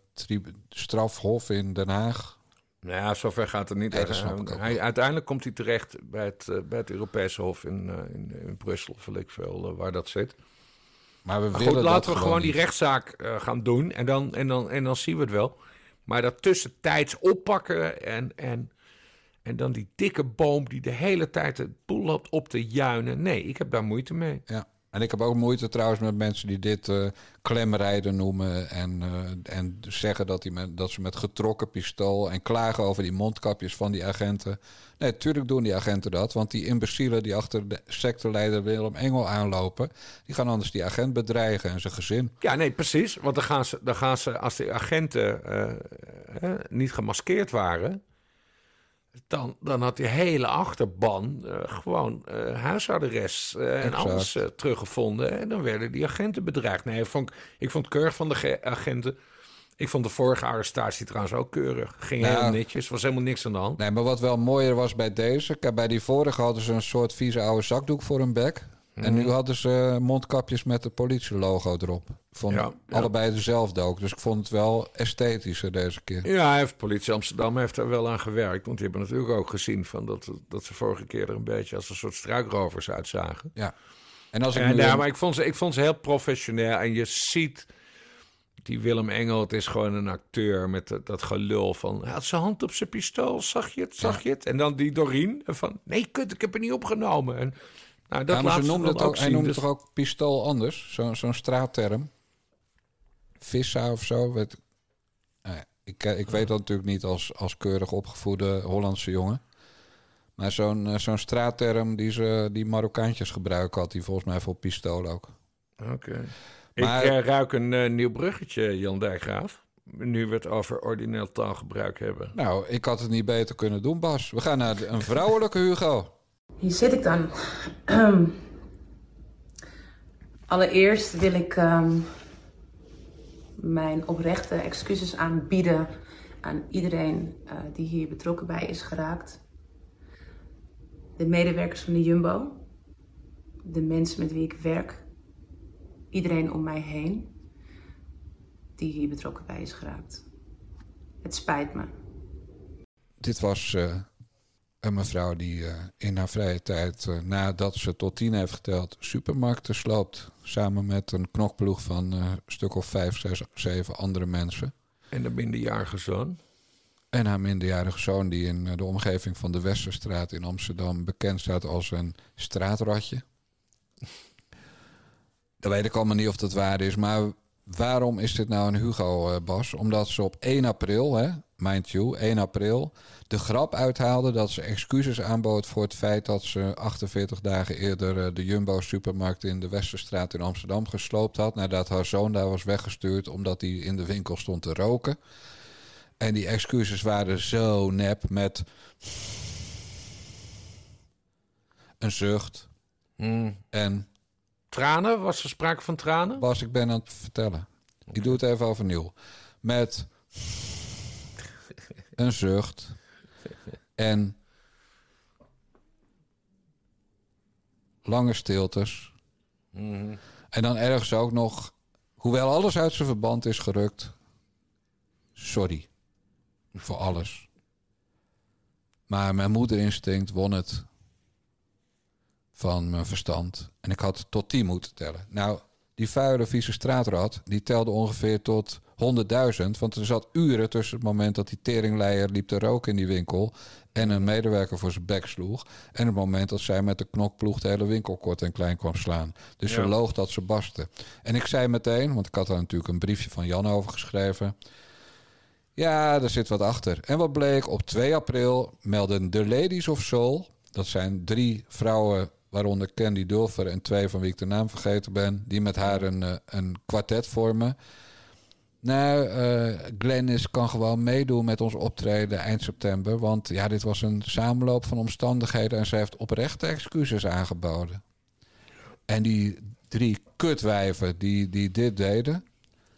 strafhof in Den Haag. Nou ja, zover gaat het niet. Nee, hij, uiteindelijk komt hij terecht bij het, eh, bij het Europese Hof in, eh, in, in Brussel, of ik veel waar dat zit. Maar we Maar goed, laten we gewoon die rechtszaak gaan doen en dan, en, dan, en dan zien we het wel. Maar dat tussentijds oppakken en, en, en dan die dikke boom die de hele tijd het boel loopt op te juinen. Nee, ik heb daar moeite mee. Ja. En ik heb ook moeite trouwens met mensen die dit eh, klemrijden noemen. En, eh, en zeggen dat, die met, dat ze met getrokken pistool en klagen over die mondkapjes van die agenten. Nee, tuurlijk doen die agenten dat. Want die imbecielen die achter de sectorleider Willem Engel aanlopen, die gaan anders die agent bedreigen en zijn gezin. Ja, nee, precies. Want dan gaan ze, dan gaan ze als de agenten eh, niet gemaskeerd waren... Dan, dan had die hele achterban eh, gewoon huisarrest eh, en alles teruggevonden. En dan werden die agenten bedreigd. Nee, ik vond, ik vond het keurig van de ge- agenten. Ik vond de vorige arrestatie trouwens ook keurig. Ging Nou, heel netjes, was helemaal niks aan de hand. Nee, maar wat wel mooier was bij deze. Bij die vorige hadden ze een soort vieze oude zakdoek voor hun bek. En Mhm. nu hadden ze mondkapjes met het politielogo erop. Vond Ja, ja. allebei dezelfde ook. Dus ik vond het wel esthetischer deze keer. Ja, heeft, politie Amsterdam heeft er wel aan gewerkt. Want die hebben natuurlijk ook gezien van dat, dat ze vorige keer er een beetje als een soort struikrovers uitzagen. Ja. En als ik En, ja, maar ik vond, ze, ik vond ze heel professioneel. En je ziet, die Willem Engel, het is gewoon een acteur met dat, dat gelul van... Hij had zijn hand op zijn pistool, zag je het, zag je het? En dan die Doreen van, nee kut, ik heb het niet opgenomen. En, nou, dat ja, maar ze noemde het ook, ook hij noemde Dus- toch ook pistool anders? Zo- Zo'n straatterm. Vissa of zo. Weet, Nou ja, ik, ik weet dat natuurlijk niet als, als keurig opgevoede Hollandse jongen. Maar zo'n eh, zo'n straatterm die, ze, die Marokkaantjes gebruiken... had hij volgens mij voor pistool ook. Oké. Maar- Ik eh, ruik een eh, nieuw bruggetje, Jan Dijkgraaf. Nu we het over ordineel taalgebruik hebben. Nou, ik had het niet beter kunnen doen, Bas. We gaan naar een vrouwelijke Hugo. Hier zit ik dan. Ehm, Allereerst wil ik ehm, mijn oprechte excuses aanbieden aan iedereen eh, die hier betrokken bij is geraakt. De medewerkers van de Jumbo, de mensen met wie ik werk, iedereen om mij heen die hier betrokken bij is geraakt. Het spijt me. Dit was eh, een mevrouw die eh, in haar vrije tijd, eh, nadat ze tot tien heeft geteld, supermarkten sloopt. Samen met een knokploeg van eh, een stuk of vijf, zes, zeven andere mensen. En de minderjarige zoon. En haar minderjarige zoon, die in de omgeving van de Westerstraat in Amsterdam bekend staat als een straatratje. [LAUGHS] Dan weet ik allemaal niet of dat waar is. Maar waarom is dit nou een Hugo, uh, Bas? Omdat ze op 1 april, hè, mind you, 1 april... de grap uithaalde dat ze excuses aanbood voor het feit... dat ze 48 dagen eerder uh, de Jumbo-supermarkt in de Westerstraat in Amsterdam gesloopt had... nadat haar zoon daar was weggestuurd omdat hij in de winkel stond te roken. En die excuses waren zo nep met... een zucht Hmm. en Tranen? Was er sprake van tranen? Bas, ik ben aan het vertellen. Ik doe het even overnieuw. Met een zucht en lange stiltes. En dan ergens ook nog, hoewel alles uit zijn verband is gerukt, sorry voor alles. Maar mijn moederinstinct won het van mijn verstand. En ik had tot 10 moeten tellen. Nou, die vuile, vieze straatrat, die telde ongeveer tot 100.000. Want er zat uren tussen het moment dat die teringleier liep te roken in die winkel... en een medewerker voor zijn bek sloeg... en het moment dat zij met de knokploeg de hele winkel kort en klein kwam slaan. Dus ze Ja. loog dat ze barstte. En ik zei meteen, want ik had daar natuurlijk een briefje van Jan over geschreven... Ja, er zit wat achter. En wat bleek? Op 2 april melden de Ladies of Soul... dat zijn drie vrouwen, waaronder Candy Dulfer... en twee van wie ik de naam vergeten ben... die met haar een, eh, een kwartet vormen. Nou, eh Glennis kan gewoon meedoen met ons optreden eind september... want ja, dit was een samenloop van omstandigheden... en ze heeft oprechte excuses aangeboden. En die drie kutwijven die, die dit deden...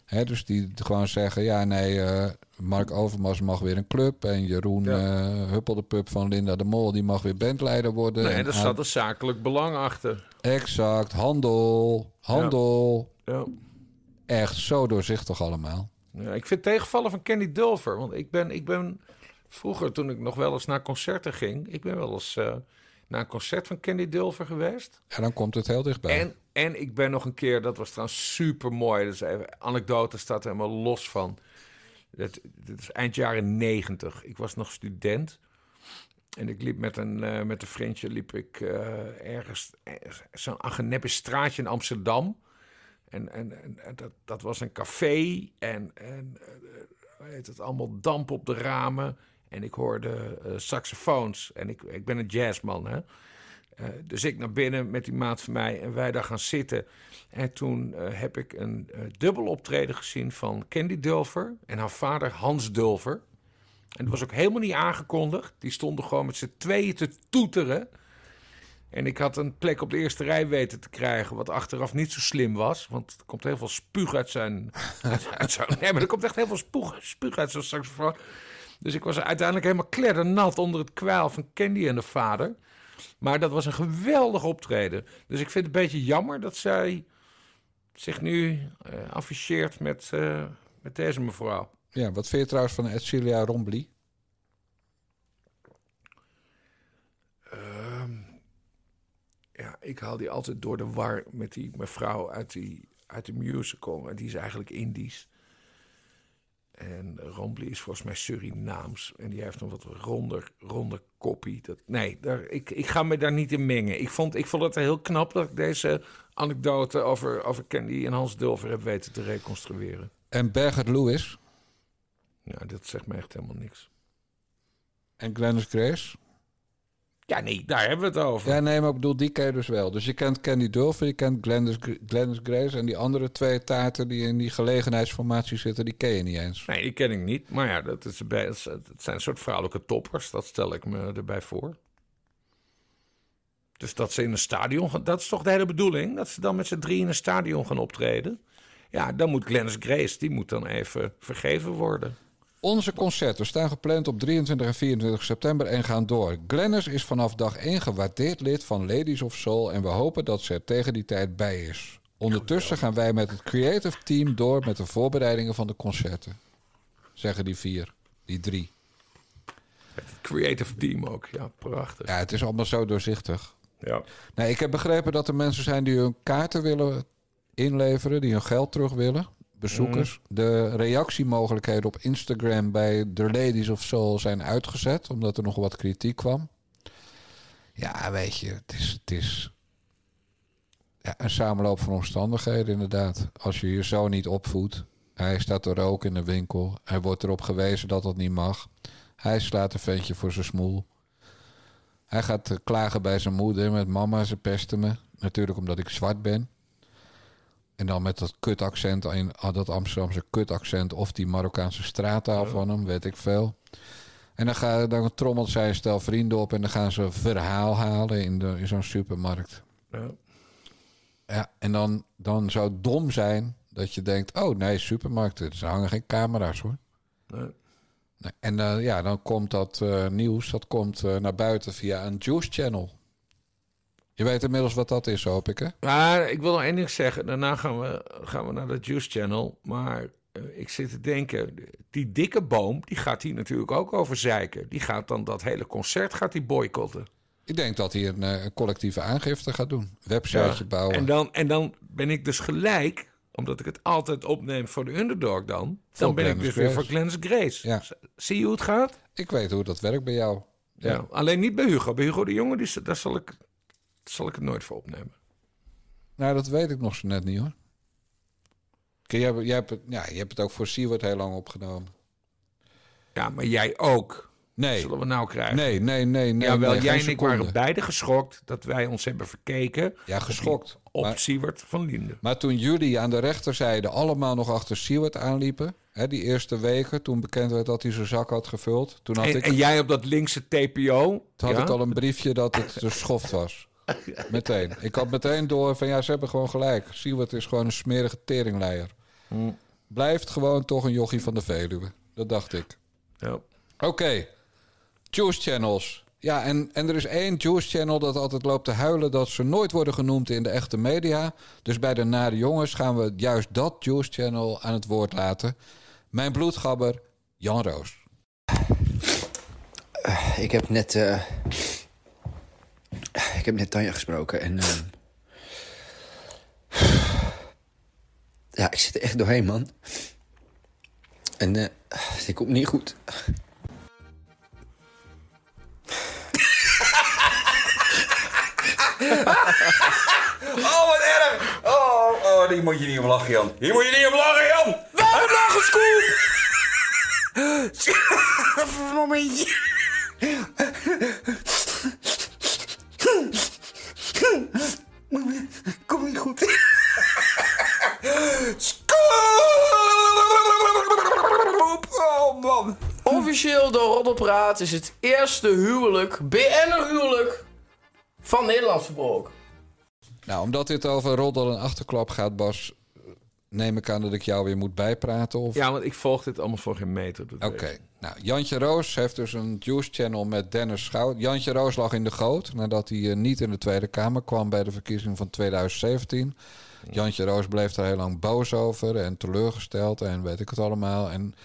Hè, dus die gewoon zeggen, ja nee, eh, Mark Overmars mag weer een club... en Jeroen Ja. eh Huppel de Pup van Linda de Mol... die mag weer bandleider worden. Nee, En daar zat een zakelijk belang achter. Exact, handel, handel. Ja. Echt zo doorzichtig allemaal. Ja, ik vind tegenvallen van Candy Dulfer. Want ik ben, ik ben vroeger, toen ik nog wel eens naar concerten ging... ik ben wel eens eh, naar een concert van Candy Dulfer geweest. En dan komt het heel dichtbij. En, en ik ben nog een keer, dat was trouwens super mooi. Dus even, anekdote staat er helemaal los van. Dit is eind jaren negentig. Ik was nog student. En ik liep met een, eh, met een vriendje liep ik eh, ergens, eh, zo'n ageneppe straatje in Amsterdam. En, en, en, dat, dat was een café. En, en hoe heet het, allemaal damp op de ramen. En ik hoorde saxofoons. En ik, ik ben een jazzman, hè. Eh, dus ik naar binnen met die maat van mij en wij daar gaan zitten. En toen eh, heb ik een eh, dubbel optreden gezien van Candy Dulfer en haar vader Hans Dulfer. En dat was ook helemaal niet aangekondigd. Die stonden gewoon met z'n tweeën te toeteren. En ik had een plek op de eerste rij weten te krijgen, wat achteraf niet zo slim was. Want er komt heel veel spuug uit zijn... uit zijn nee, maar er komt echt heel veel spuug, spuug uit zijn saxofoon. Dus ik was uiteindelijk helemaal kleddernat onder het kwijl van Candy en de vader. Maar dat was een geweldig optreden. Dus ik vind het een beetje jammer dat zij zich nu eh, afficheert met, eh, met deze mevrouw. Ja, wat vind je trouwens van Edcilia Rombly? Ehm, ja, ik haal die altijd door de war met die mevrouw uit, die, uit de musical. En die is eigenlijk Indisch. En Rombly is volgens mij Surinaams. En die heeft een wat ronder, ronder koppie. Dat, nee, daar, ik, ik ga me daar niet in mengen. Ik vond, ik vond het heel knap dat ik deze anekdote over, over Candy en Hans Dulver heb weten te reconstrueren. En Berger Lewis Ja, dat zegt me echt helemaal niks. en Glennis Grace? Ja, nee, daar hebben we het over. Ja, nee, maar ik bedoel, die ken je dus wel. Dus je kent Candy Dulfer, je kent Glennis, Glennis Grace... en die andere twee taarten die in die gelegenheidsformatie zitten... die ken je niet eens. Nee, die ken ik niet. Maar ja, dat, is bij, dat zijn een soort vrouwelijke toppers. Dat stel ik me erbij voor. Dus dat ze in een stadion gaan... Dat is toch de hele bedoeling? Dat ze dan met z'n drie in een stadion gaan optreden? Ja, dan moet Glennis Grace, die moet dan even vergeven worden. Onze concerten staan gepland op 23 en 24 september en gaan door. Glennis is vanaf dag 1 gewaardeerd lid van Ladies of Soul... en we hopen dat ze er tegen die tijd bij is. Ondertussen gaan wij met het creative team door... met de voorbereidingen van de concerten. Zeggen die vier, die drie. Creative team ook, ja, prachtig. Ja, het is allemaal zo doorzichtig. Ja. Nee, ik heb begrepen dat er mensen zijn die hun kaarten willen inleveren, die hun geld terug willen. Bezoekers. De reactiemogelijkheden op Instagram bij The Ladies of Soul zijn uitgezet, omdat er nog wat kritiek kwam. Ja, weet je, het is. Het is Ja, een samenloop van omstandigheden inderdaad. Als je je zo niet opvoedt. Hij staat te roken in de winkel. Hij wordt erop gewezen dat dat niet mag. Hij slaat een ventje voor zijn smoel. Hij gaat eh, klagen bij zijn moeder met mama, ze pesten me. Natuurlijk omdat ik zwart ben. En dan met dat kutaccent, in, ah, dat Amsterdamse kutaccent... of die Marokkaanse straattaal van hem, weet ik veel. En dan, ga, dan trommelt zij een stel vrienden op... en dan gaan ze verhaal halen in, de, in zo'n supermarkt. Ja. Ja, en dan, dan zou het dom zijn dat je denkt... oh nee, supermarkten, er hangen geen camera's hoor. Nee. Nee, En eh, ja, dan komt dat eh, nieuws, dat komt eh, naar buiten via een Juice Channel. Je weet inmiddels wat dat is, hoop ik, hè? Maar ik wil nog één ding zeggen. Daarna gaan we, gaan we naar de Juice Channel. Maar eh, ik zit te denken, die dikke boom, die gaat hier natuurlijk ook over zeiken. Die gaat dan dat hele concert gaat die boycotten. Ik denk dat hij een, eh, collectieve aangifte gaat doen. Websiteje Ja. bouwen. En dan, en dan ben ik dus gelijk, omdat ik het altijd opneem voor de underdog dan. Voor Dan ben ik dus weer voor Glenn's Grace. Ja. Zie je hoe het gaat? Ik weet hoe dat werkt bij jou. Ja. Ja. Alleen niet bij Hugo. Bij Hugo de Jonge, die, daar zal ik, zal ik het nooit voor opnemen. Nou, dat weet ik nog zo net niet, hoor. Kijk, jij, hebt- jij, hebt het, ja, je hebt het ook voor Siewert heel lang opgenomen. Ja, maar jij ook. Nee, Zullen we nou krijgen? nee, nee, nee. nee Jawel, nee, jij en ik waren beide geschokt dat wij ons hebben verkeken Ja, geschokt. op Maar- Siewert van Linden. Maar toen jullie aan de rechterzijde allemaal nog achter Siewert aanliepen... Hè, die eerste weken, toen bekend werd dat hij zijn zak had gevuld... toen had, En, ik, en jij op dat linkse TPO. toen had ja? ik al een briefje dat het de schoft was. Meteen. Ik had meteen door van ja, ze hebben gewoon gelijk. Siewert is gewoon een smerige teringleier. Hm. Blijft gewoon toch een jochie van de Veluwe. Dat dacht ik. Ja. Oké, Juice Channels. Ja, en, en er is één Juice Channel dat altijd loopt te huilen... dat ze nooit worden genoemd in de echte media. Dus bij de Nare Jongens gaan we juist dat Juice Channel aan het woord laten. Mijn bloedgabber, Jan Roos. Ik heb net. eh, ik heb net Tanja gesproken en. ehm, [SIGHS] ja, ik zit er echt doorheen, man. En eh [SIGHS] dit komt niet goed. [LAUGHS] Oh, wat erg! Oh, oh, hier moet je niet om lachen, Jan. Hier moet je niet om lachen, Jan! Waarom lachen, Scoop? Momentje. [LAUGHS] [LAUGHS] Kom niet goed. Scoop! Oh, man. Officieel door Roddelpraat is het eerste huwelijk, BN'er huwelijk, van Nederland verbroken. Nou, omdat dit over roddel en achterklap gaat, Bas... neem ik aan dat ik jou weer moet bijpraten. Of... ja, want ik volg dit allemaal voor geen meter. Oké, nou, Jantje Roos heeft dus een Juice Channel met Dennis Schout. Jantje Roos lag in de goot nadat hij eh, niet in de Tweede Kamer kwam bij de verkiezing van 2017. Jantje Roos bleef daar heel lang boos over en teleurgesteld en weet ik het allemaal. En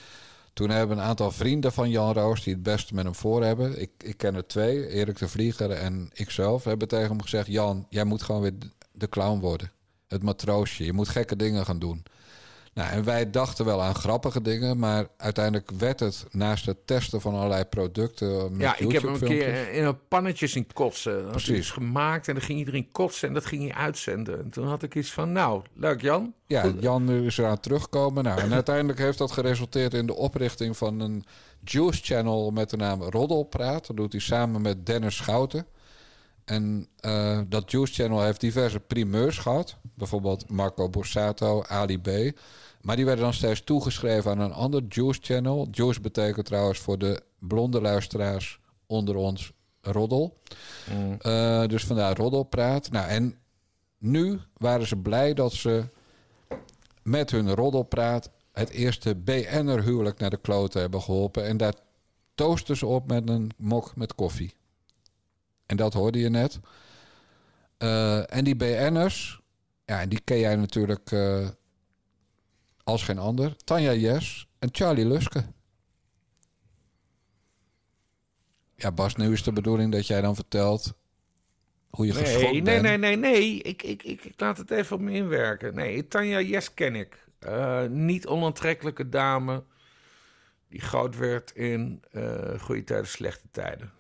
toen hebben een aantal vrienden van Jan Roos die het beste met hem voor hebben. Ik, ik ken er twee, Erik de Vlieger en ikzelf, hebben tegen hem gezegd: Jan, jij moet gewoon weer de clown worden. Het matroosje. Je moet gekke dingen gaan doen. Nou, en wij dachten wel aan grappige dingen, maar uiteindelijk werd het naast het testen van allerlei producten. Met Ja, ik heb hem een keer in een pannetje zien kotsen. Dat Precies. iets gemaakt en dan ging iedereen kotsen en dat ging hij uitzenden. En toen had ik iets van, nou, leuk Jan. Ja, Jan is eraan teruggekomen. Nou, en uiteindelijk heeft dat geresulteerd in de oprichting van een Juice Channel met de naam Roddelpraat. Dat doet hij samen met Dennis Schouten. En eh, dat Juice Channel heeft diverse primeurs gehad. Bijvoorbeeld Marco Borsato, Ali B. Maar die werden dan steeds toegeschreven aan een ander Juice Channel. Juice betekent trouwens voor de blonde luisteraars onder ons roddel. Eh, dus vandaar roddelpraat. Nou, en nu waren ze blij dat ze met hun roddelpraat het eerste BN'er huwelijk naar de kloten hebben geholpen. En daar toosten ze op met een mok met koffie. En dat hoorde je net. Eh, en die BN'ers, ja, en die ken jij natuurlijk eh, als geen ander. Tanja Jes en Charlie Luske. Ja, Bas, nu is de bedoeling dat jij dan vertelt hoe je geschokt Nee, nee, bent. nee, nee, nee. Ik, ik, ik, ik laat het even op me inwerken. Nee, Tanja Jes ken ik. Eh, niet onaantrekkelijke dame die groot werd in goede tijden, slechte tijden.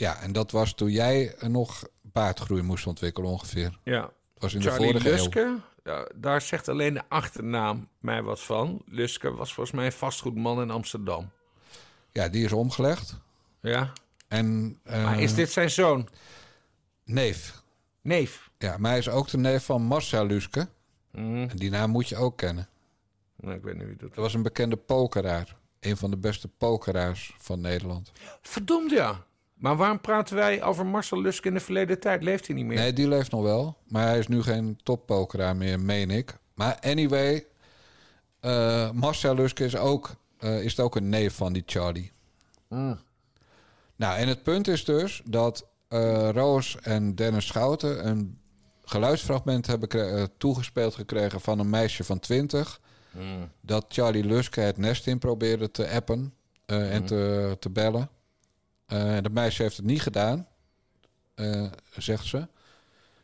Ja, en dat was toen jij nog baardgroei moest ontwikkelen ongeveer. Ja, Was in de Charlie vorige eeuw. Luske, ja, daar zegt alleen de achternaam mij wat van. Luske was volgens mij een vastgoedman in Amsterdam. Ja, die is omgelegd. Ja. En, eh, Maar is dit zijn zoon? Neef. Neef. Ja, maar hij is ook de neef van Marcel Luske. Mhm. En die naam moet je ook kennen. Nee, ik weet niet wie dat Dat was een bekende pokeraar. Een van de beste pokeraars van Nederland. Verdomd ja. Maar waarom praten wij over Marcel Luske in de verleden tijd? Leeft hij niet meer? Nee, die leeft nog wel. Maar hij is nu geen toppokeraar meer, meen ik. Maar anyway, eh, Marcel Luske is ook, eh, is ook een neef van die Charlie. Mm. Nou, en het punt is dus dat eh, Roos en Dennis Schouten een geluidsfragment hebben kre- eh, toegespeeld gekregen van een meisje van 20. Mm. Dat Charlie Luske het nest in probeerde te appen eh, en Mm. te, te bellen. Eh, dat meisje heeft het niet gedaan, eh, zegt ze.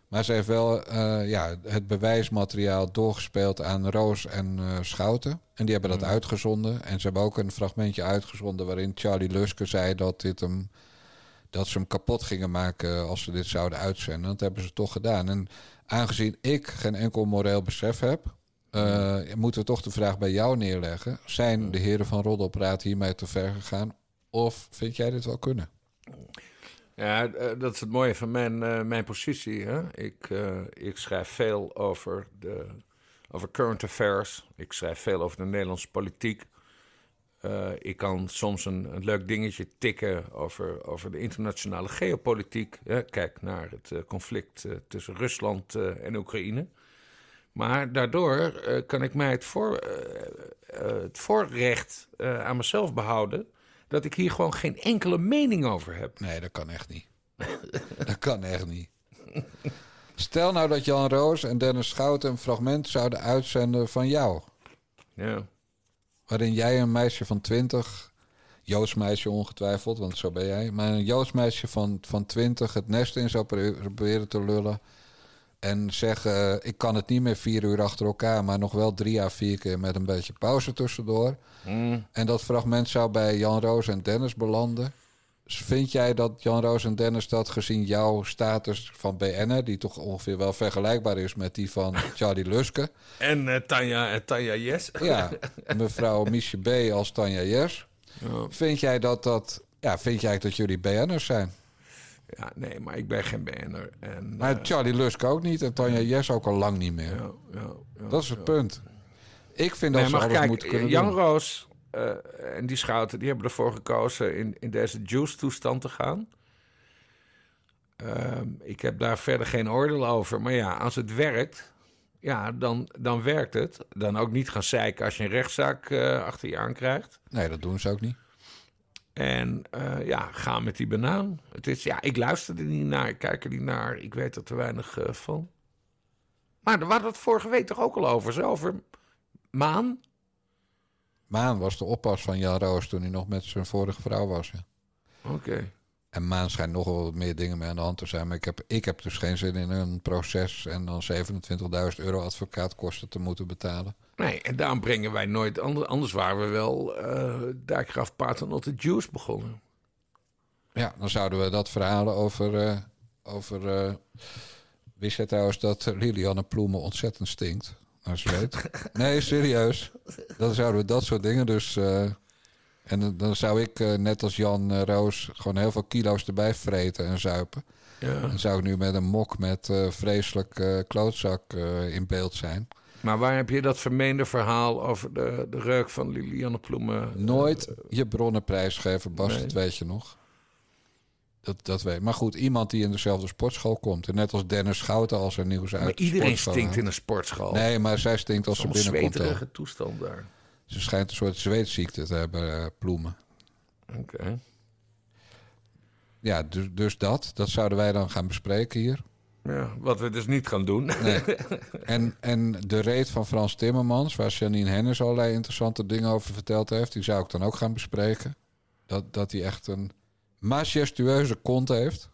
Maar ze heeft wel eh, ja, het bewijsmateriaal doorgespeeld aan Roos en Schouten. En die hebben dat Mm. uitgezonden. En ze hebben ook een fragmentje uitgezonden waarin Charlie Luske zei dat, dit hem, dat ze hem kapot gingen maken als ze dit zouden uitzenden. Dat hebben ze toch gedaan. En aangezien ik geen enkel moreel besef heb, eh, moeten we toch de vraag bij jou neerleggen. Zijn de heren van Roddelpraat hiermee te ver gegaan? Of vind jij dit wel kunnen? Ja, eh, dat is het mooie van mijn, eh, mijn positie. Hè? Ik, eh, ik schrijf veel over, de, over current affairs. Ik schrijf veel over de Nederlandse politiek. Ik kan soms een, een leuk dingetje tikken over, over de internationale geopolitiek. Hè? Kijk naar het conflict tussen Rusland en Oekraïne. Maar daardoor kan ik mij het, voor, het voorrecht aan mezelf behouden dat ik hier gewoon geen enkele mening over heb. Nee, dat kan echt niet. [LAUGHS] dat kan echt niet. Stel nou dat Jan Roos en Dennis Schouten een fragment zouden uitzenden van jou. Ja. Waarin jij een meisje van 20, Joods meisje ongetwijfeld, want zo ben jij. Maar een Joods meisje van, van 20 het nest in zou pro- proberen te lullen. En zeggen, eh, ik kan het niet meer vier uur achter elkaar, maar nog wel drie à vier keer met een beetje pauze tussendoor. Mm. En dat fragment zou bij Jan Roos en Dennis belanden. Dus vind jij dat Jan Roos en Dennis dat gezien jouw status van BN'er, die toch ongeveer wel vergelijkbaar is met die van [LAUGHS] Charlie Luske. En eh, Tanja, en Tanja Yes. Ja, [LAUGHS] mevrouw Miesje B. als Tanja. Ja. Vind jij dat dat... Ja, vind jij dat jullie BN'ers zijn? Ja, nee, maar ik ben geen BN'er. En, Maar eh, Charlie Luske ook niet en Tanja Jes ook al lang niet meer. ja, ja, ja, dat is het punt. Ik vind dat Nee, ze alles kijk, moeten kunnen Jan doen. Roos eh, en die Schouten... die hebben ervoor gekozen in, in deze juice-toestand te gaan. Ehm, ik heb daar verder geen oordeel over. Maar ja, als het werkt, ja, dan, dan werkt het. Dan ook niet gaan zeiken als je een rechtszaak eh, achter je aan krijgt. Nee, dat doen ze ook niet. En eh, ja, ga met die banaan. Het is, ja, ik luister er niet naar, ik kijk er niet naar. Ik weet er te weinig eh, van. Maar daar hadden we het vorige week toch ook al over. Zo over Maan. Maan was de oppas van Jan Roos toen hij nog met zijn vorige vrouw was. Ja. Oké. En Maan schijnt nog wel wat meer dingen mee aan de hand te zijn. Maar ik heb, ik heb dus geen zin in een proces en dan 27.000 euro advocaatkosten te moeten betalen. Nee, en daarom brengen wij nooit... Anders, anders waren we wel eh Dijkgraaf Paternotte Juice begonnen. Ja, dan zouden we dat verhalen over. eh, over eh, wist jij trouwens dat Lilianne Ploemen ontzettend stinkt? Als je weet. [LAUGHS] Nee, serieus. Dan zouden we dat soort dingen dus. en dan- zou ik, net als Jan Roos, gewoon heel veel kilo's erbij vreten en zuipen. Ja. Dan zou ik nu met een mok met eh, vreselijk klootzak in beeld zijn. Maar waar heb je dat vermeende verhaal over de, de reuk van Lilianne Ploemen? Nooit je bronnen prijsgeven, Bas, nee. dat weet je nog. Dat, dat weet Maar goed, iemand die in dezelfde sportschool komt. En net als Dennis Schouten als er nieuws uit Maar de iedereen stinkt in een sportschool. Nee, maar zij stinkt als ze binnenkomt. hè. zweterige toestand daar. Ze schijnt een soort zweetziekte te hebben, eh, Ploemen. Oké. Ja, dus, dus dat. Dat zouden wij dan gaan bespreken hier. Ja, wat we dus niet gaan doen. Nee. [LAUGHS] En, en de reet van Frans Timmermans, waar Janine Hennis allerlei interessante dingen over verteld heeft, die zou ik dan ook gaan bespreken. Dat, dat hij echt een majestueuze kont heeft.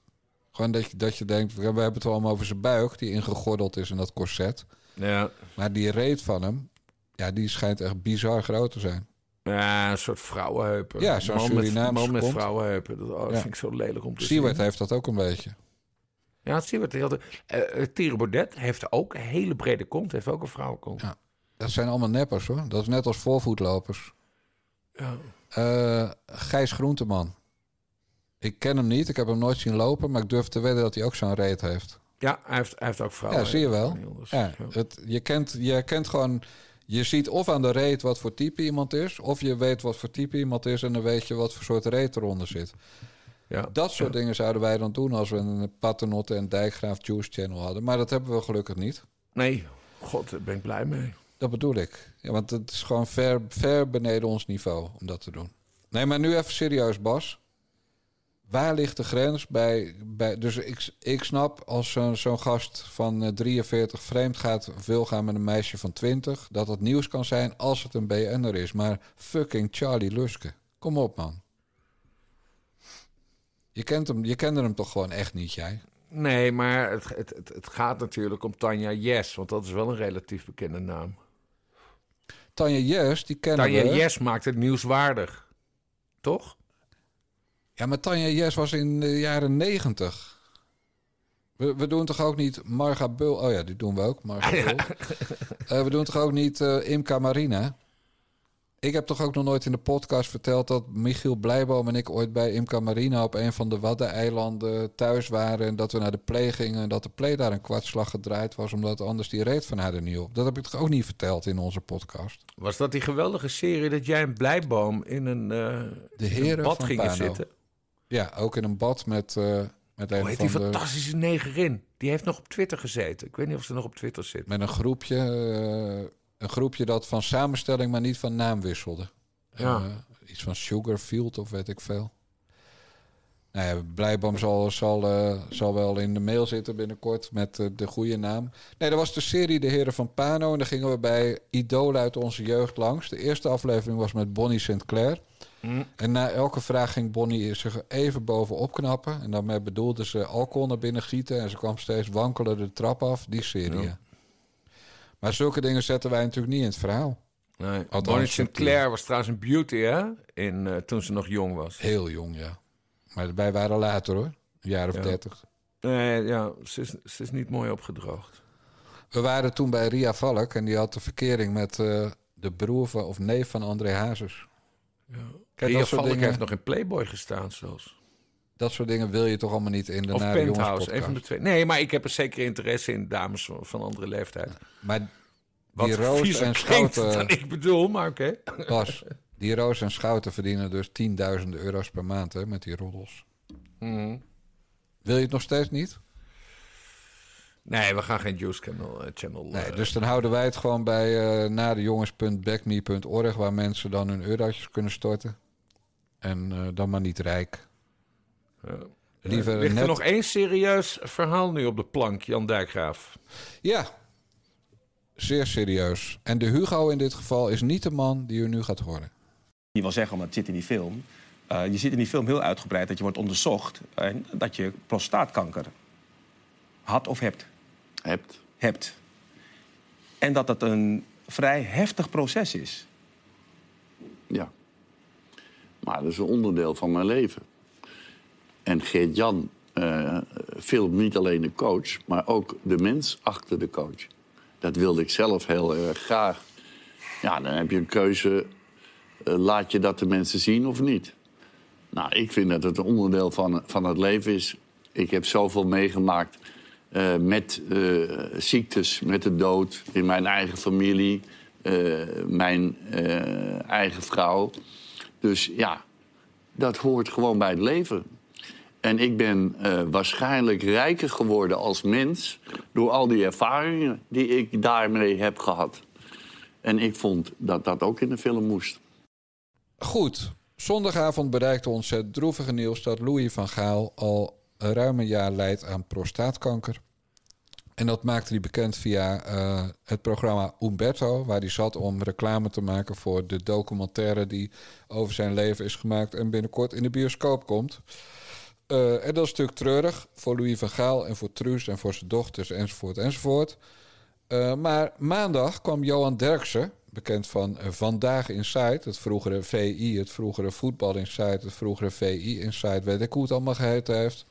Gewoon dat je, dat je denkt, we hebben het wel allemaal over zijn buik, die ingegordeld is in dat corset. Ja. Maar die reet van hem, ja, die schijnt echt bizar groot te zijn. Ja, een soort vrouwenheupen. Ja, zo'n Man met- met vrouwenheupen. Dat, oh, dat Ja. vind ik zo lelijk om te Siewert zien. heeft dat ook een beetje. Ja, dat zie je heel de- eh, Thierry Baudet heeft ook een hele brede kont. Heeft ook een vrouwenkont. Ja. Dat zijn allemaal neppers hoor. Dat is net als voorvoetlopers. Ja. Eh, Gijs Groenteman. Ik ken hem niet, ik heb hem nooit zien lopen, maar ik durf te wedden dat hij ook zo'n reet heeft. Ja, hij heeft, hij heeft ook vrouwen. ja, zie je wel. Dus, Ja, ja. het, je, kent, je kent gewoon, je ziet of aan de reet wat voor type iemand is, of je weet wat voor type iemand is en dan weet je wat voor soort reet eronder zit. Ja. Dat soort dingen zouden wij dan doen als we een Paternotte en Dijkgraaf Juice Channel hadden. Maar dat hebben we gelukkig niet. Nee, god, daar ben ik blij mee. Dat bedoel ik. Ja, want het is gewoon ver, ver beneden ons niveau om dat te doen. Nee, maar nu even serieus, Bas. Waar ligt de grens bij... bij dus ik, ik snap als zo'n gast van eh, 43 vreemd gaat... wil gaan met een meisje van 20... dat het nieuws kan zijn als het een BN'er is. Maar fucking Charlie Luske. Kom op, man. Je, kent hem, je kende hem toch gewoon echt niet, jij? Nee, maar het, het, het, het gaat natuurlijk om Tanja Yes. Want dat is wel een relatief bekende naam. Tanja Yes, die kennen Tanja we. Yes maakt het nieuwswaardig. Toch? Ja, maar Tanja Yes was in de jaren negentig. We, we doen toch ook niet Marga Bul... Oh ja, die doen we ook, Marga [LAUGHS] Bul. Eh, we doen toch ook niet eh, Imca Marina? Ik heb toch ook nog nooit in de podcast verteld... dat Michiel Blijboom en ik ooit bij Imca Marina... op een van de Waddeneilanden thuis waren... en dat we naar de play gingen... en dat de play daar een kwartslag gedraaid was... omdat anders die reet van haar er niet op. Dat heb ik toch ook niet verteld in onze podcast? Was dat die geweldige serie dat jij een blijboom in een, eh, De in een heren bad van ging Pano. zitten? Ja, ook in een bad met, eh met een Hoe heet van die de... fantastische negerin? Die heeft nog op Twitter gezeten. Ik weet niet of ze nog op Twitter zit. Met een groepje, eh, een groepje dat van samenstelling, maar niet van naam wisselde. Ja. Eh, iets van Sugarfield of weet ik veel. Nou ja, Blijboom zal, zal, eh, zal wel in de mail zitten binnenkort met eh, de goede naam. Nee, dat was de serie De Heren van Pano. En daar gingen we bij idolen uit onze jeugd langs. De eerste aflevering was met Bonnie Sinclair. Hm. En na elke vraag ging Bonnie zich even bovenop knappen. En daarmee bedoelde ze alcohol naar binnen gieten. En ze kwam steeds wankelen de trap af. Die serie. Ja. Ja. Maar zulke dingen zetten wij natuurlijk niet in het verhaal. Nee. Bonnie Sinclair was trouwens een beauty, hè? In, eh, toen ze nog jong was. Heel jong, ja. Maar wij waren later hoor. Een jaar of Ja. dertig. Nee, ja, ze is, ze is niet mooi opgedroogd. We waren toen bij Ria Valk. En die had de verkering met eh, de broer van, of neef van André Hazes. Kijk, Ria Valk dingen, heeft nog in Playboy gestaan zelfs. Dat soort dingen wil je toch allemaal niet in de Of Nare Penthouse, podcast. een van de twee. Nee, maar ik heb er zeker interesse in dames van, andere leeftijd. Maar Wat die Roos en Schouten... dan ik bedoel, maar oké. Bas, die Roos en Schouten verdienen dus tienduizenden euro's per maand hè, met die roddels. Mhm. Wil je het nog steeds niet? Nee, we gaan geen Juice Channel. eh, channel Nee, eh, dus dan houden wij het gewoon bij eh nadejongens.backme.org... waar mensen dan hun eurotjes kunnen storten. En dan maar niet rijk. Ja. Liever Ligt net... er nog één serieus verhaal nu op de plank, Jan Dijkgraaf? Ja, zeer serieus. En de Hugo in dit geval is niet de man die u nu gaat horen. Je wil zeggen, omdat het zit in die film... eh, je ziet in die film heel uitgebreid dat je wordt onderzocht... en dat je prostaatkanker had of hebt. Hebt. Hebt. En dat dat een vrij heftig proces is. Ja. Maar dat is een onderdeel van mijn leven. En Geert-Jan filmt niet alleen de coach, maar ook de mens achter de coach. Dat wilde ik zelf heel erg graag. Ja, dan heb je een keuze. eh, laat je dat de mensen zien of niet? Nou, ik vind dat het een onderdeel van, van het leven is. Ik heb zoveel meegemaakt eh, met ziektes, met de dood in mijn eigen familie, mijn eigen vrouw. Dus ja, dat hoort gewoon bij het leven. En ik ben eh, waarschijnlijk rijker geworden als mens door al die ervaringen die ik daarmee heb gehad. En ik vond dat dat ook in de film moest. Goed, zondagavond bereikte ons het droevige nieuws dat Louis van Gaal al ruim een jaar lijdt aan prostaatkanker. En dat maakte hij bekend via eh, het programma Umberto, waar hij zat om reclame te maken voor de documentaire die over zijn leven is gemaakt en binnenkort in de bioscoop komt. Eh, en dat is natuurlijk treurig voor Louis van Gaal en voor Truus en voor zijn dochters enzovoort enzovoort. Eh, maar maandag kwam Johan Derksen, bekend van eh, Vandaag Inside, het vroegere VI, het vroegere Voetbal Inside, het vroegere VI Inside, weet ik hoe het allemaal geheten heeft.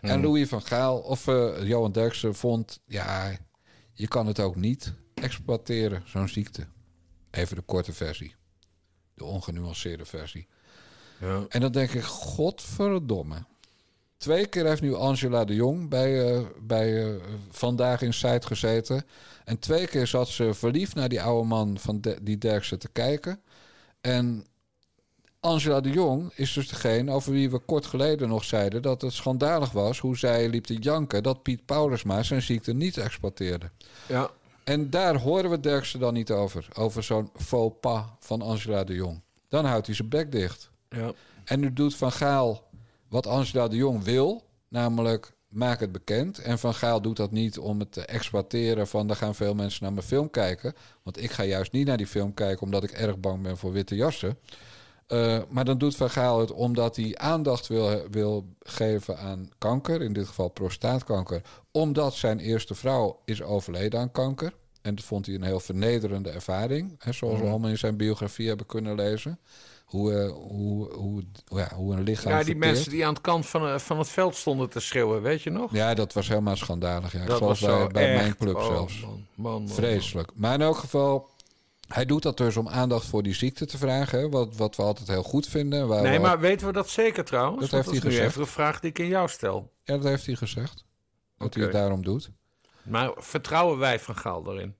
En Mhm. Louis van Gaal, of Johan Derksen vond, ja, je kan het ook niet exploiteren, zo'n ziekte. Even de korte versie. De ongenuanceerde versie. Ja. En dan denk ik, godverdomme. Twee keer heeft nu Angela de Jong bij, eh, bij eh, Vandaag in Site gezeten. En twee keer zat ze verliefd naar die oude man van de, die Derksen te kijken. En Angela de Jong is dus degene over wie we kort geleden nog zeiden... dat het schandalig was hoe zij liep te janken... dat Piet Paulusma zijn ziekte niet exploiteerde. Ja. En daar horen we Derksen dan niet over. Over zo'n faux pas van Angela de Jong. Dan houdt hij zijn bek dicht. Ja. En nu doet Van Gaal wat Angela de Jong wil, namelijk maak het bekend. En Van Gaal doet dat niet om het te exploiteren van... er gaan veel mensen naar mijn film kijken. Want ik ga juist niet naar die film kijken... omdat ik erg bang ben voor witte jassen. Eh, maar dan doet Van Gaal het omdat hij aandacht wil, wil geven aan kanker. In dit geval prostaatkanker. Omdat zijn eerste vrouw is overleden aan kanker. En dat vond hij een heel vernederende ervaring. Hè, zoals we Mhm. allemaal in zijn biografie hebben kunnen lezen. Hoe, eh, hoe, hoe, ja, hoe een lichaam Ja, die verteert. mensen die aan het kant van, eh, van het veld stonden te schreeuwen, weet je nog? Ja, dat was helemaal schandalig. Ja. Ik Dat was bij, mijn club Oh, zelfs. man, man, man, Vreselijk. Maar in elk geval, hij doet dat dus om aandacht voor die ziekte te vragen. Hè, wat, wat we altijd heel goed vinden. Waar Nee, we maar weten we dat zeker trouwens? Dat heeft hij gezegd. even een vraag die ik in jou stel. Ja, dat heeft hij gezegd. Dat hij het daarom doet. Maar vertrouwen wij Van Gaal daarin?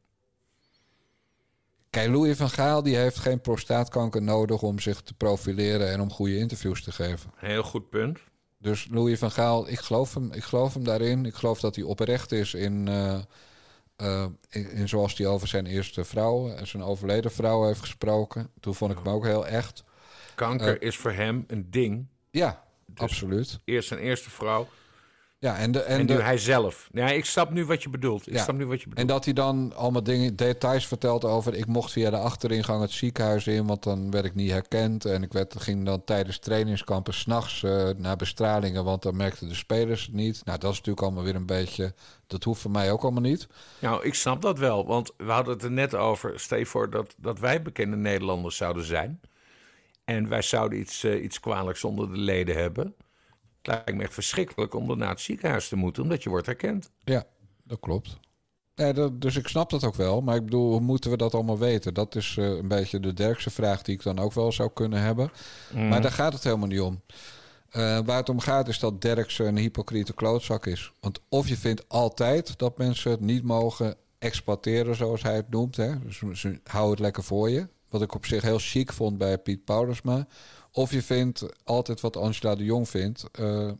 Kijk, Louis van Gaal die heeft geen prostaatkanker nodig om zich te profileren en om goede interviews te geven. Heel goed punt. Dus Louis van Gaal, ik geloof hem, ik geloof hem daarin. Ik geloof dat hij oprecht is in, eh, eh, in, in zoals hij over zijn eerste vrouw, en zijn overleden vrouw heeft gesproken. Toen vond ik hem ook heel echt. Kanker Eh, is voor hem een ding. Ja, absoluut. Eerst zijn eerste vrouw. Ja, en, de, en, En, de, nu hij zelf. Ja, ik snap nu wat je bedoelt. Ik Ja. snap nu wat je bedoelt. En dat hij dan allemaal dingen, details vertelt over... ik mocht via de achteringang het ziekenhuis in... want dan werd ik niet herkend. En ik werd, ging dan tijdens trainingskampen s'nachts eh naar bestralingen... want dan merkten de spelers het niet. Nou, dat is natuurlijk allemaal weer een beetje... dat hoeft voor mij ook allemaal niet. Nou, ik snap dat wel. Want we hadden het er net over. Stel je voor dat, dat wij bekende Nederlanders zouden zijn. En wij zouden iets, eh, iets kwalijks onder de leden hebben. Het lijkt me echt verschrikkelijk om dan naar het ziekenhuis te moeten. Omdat je wordt herkend. Ja, dat klopt. Ja, dat, dus ik snap dat ook wel. Maar ik bedoel, hoe moeten we dat allemaal weten? Dat is eh, een beetje de derkste vraag die ik dan ook wel zou kunnen hebben. Mhm. Maar daar gaat het helemaal niet om. Eh, waar het om gaat is dat Derksen een hypocriete klootzak is. Want of je vindt altijd dat mensen het niet mogen exploiteren, zoals hij het noemt. Hè? Dus ze hou het lekker voor je. Wat ik op zich heel chic vond bij Piet Paulusma. Of je vindt altijd wat Angela de Jong vindt. eh,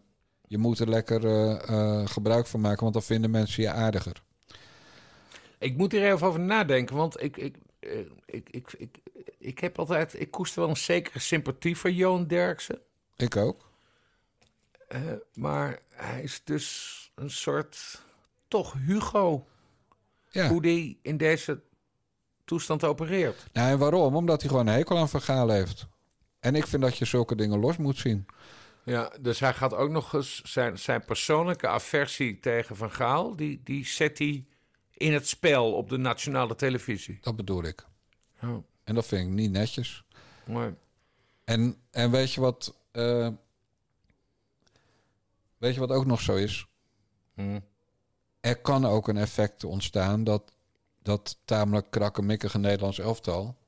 je moet er lekker eh, eh, gebruik van maken, want dan vinden mensen je aardiger. Ik moet hier even over nadenken. Want ik, ik, ik, ik, ik, ik heb altijd. Ik koester wel een zekere sympathie voor Johan Derksen. Ik ook. Maar hij is dus een soort. toch Hugo. Ja. Hoe die in deze toestand opereert. Nou, en waarom? Omdat hij gewoon een hekel aan vergaal heeft. En ik vind dat je zulke dingen los moet zien. Ja, dus hij gaat ook nog eens zijn, zijn persoonlijke aversie tegen Van Gaal. Die, die zet hij in het spel op de nationale televisie. Dat bedoel ik. Ja. En dat vind ik niet netjes. Mooi. En, en weet je wat... eh, weet je wat ook nog zo is? Hm. Er kan ook een effect ontstaan dat dat tamelijk krakkemikkige Nederlands elftal...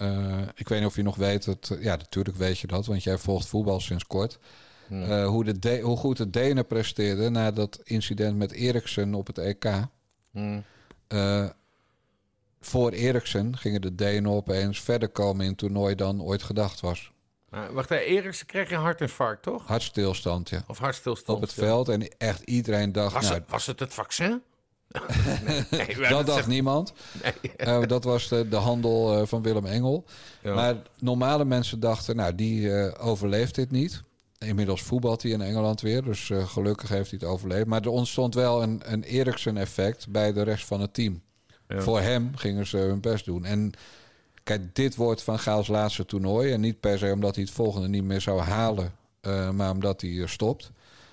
eh, ik weet niet of je nog weet, dat, ja, natuurlijk weet je dat, want jij volgt voetbal sinds kort. Hm. Eh, hoe, de De- hoe goed de Denen presteerden na dat incident met Eriksen op het EK. Hm. Eh, voor Eriksen gingen de Denen opeens verder komen in het toernooi dan ooit gedacht was. Maar wacht, even, Eriksen kreeg een hartinfarct, toch? Hartstilstand, ja. Of hartstilstand. Op het ja. veld. En echt iedereen dacht... Was, nou, het, was het het vaccin? Nee, dat dacht niemand. Nee. Eh, dat was de, de handel eh, van Willem Engel. Ja. Maar normale mensen dachten, nou, die eh, overleeft dit niet. Inmiddels voetbalt hij in Engeland weer, dus gelukkig heeft hij het overleefd. Maar er ontstond wel een, een Eriksen-effect bij de rest van het team. Ja. Voor hem gingen ze hun best doen. En kijk, dit wordt Van Gaals laatste toernooi. En niet per se omdat hij het volgende niet meer zou halen, maar omdat hij stopt.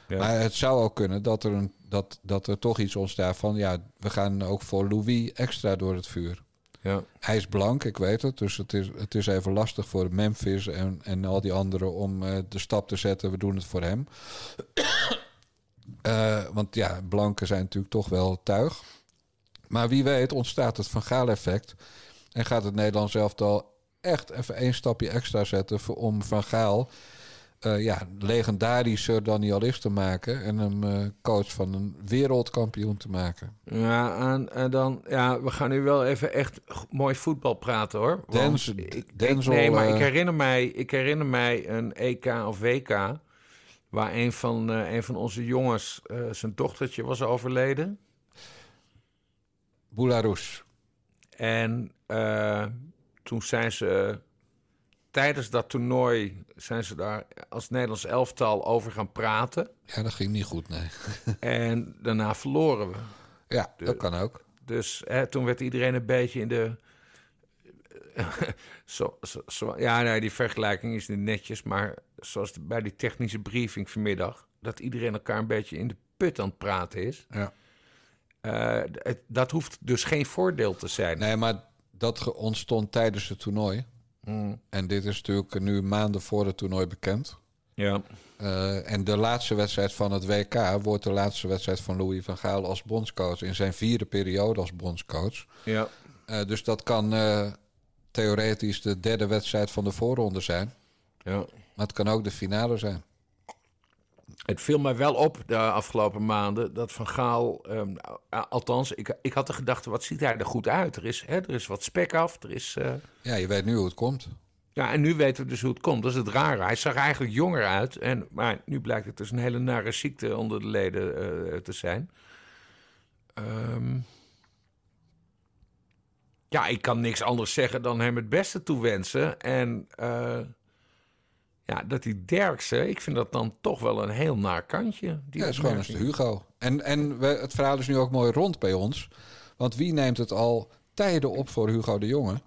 Ja. Maar het zou ook kunnen dat er, een, dat, dat er toch iets ontstaat van... ja, we gaan ook voor Louis extra door het vuur. Ja. Hij is blank, ik weet het. Dus het is, het is even lastig voor Memphis en, en al die anderen om eh, de stap te zetten. We doen het voor hem. [COUGHS] Eh, want ja, blanken zijn natuurlijk toch wel tuig. Maar wie weet ontstaat het Van Gaal effect. En gaat het Nederlands elftal echt even één stapje extra zetten... Voor, om Van Gaal eh, ja, legendarisch Danielist te maken... en hem eh, coach van een wereldkampioen te maken. Ja, en, en dan, ja, we gaan nu wel even echt mooi voetbal praten hoor. Denzel- ik, nee, maar ik eh, herinner, mij, ik herinner mij een EK of WK... waar een van, een van onze jongens zijn dochtertje was overleden. Boularus. En toen zijn ze tijdens dat toernooi zijn ze daar als Nederlands elftal over gaan praten. Ja, dat ging niet goed, nee. [LAUGHS] en daarna verloren we. Ja, dat kan ook. Dus hè, toen werd iedereen een beetje in de. [LAUGHS] zo, zo, zo- ja, nee, die vergelijking is niet netjes, maar zoals bij die technische briefing vanmiddag, dat iedereen elkaar een beetje in de put aan het praten is. Ja. Eh, dat hoeft dus geen voordeel te zijn. Nee, maar dat ontstond tijdens het toernooi. Mm. En dit is natuurlijk nu maanden voor het toernooi bekend. Ja. Eh, en de laatste wedstrijd van het WK wordt de laatste wedstrijd van Louis van Gaal als bondscoach. In zijn vierde periode als bondscoach. Ja. Eh, dus dat kan eh, theoretisch de derde wedstrijd van de voorronde zijn. Ja. Maar het kan ook de finale zijn. Het viel mij wel op de afgelopen maanden dat Van Gaal, ehm, eh, althans, ik, ik had de gedachte, wat ziet hij er goed uit? Er is, hè, er is wat spek af, er is... eh, Ja, je weet nu hoe het komt. Ja, en nu weten we dus hoe het komt. Dat is het rare. Hij zag eigenlijk jonger uit. En, maar nu blijkt het dus een hele nare ziekte onder de leden eh, te zijn. Ehm, ja, ik kan niks anders zeggen dan hem het beste toewensen. En eh, ja, dat die Derksen, ik vind dat dan toch wel een heel naar kantje. Die Ja, is gewoon de. Hugo. En, en we, het verhaal is nu ook mooi rond bij ons. Want wie neemt het al tijden op voor Hugo de Jonge?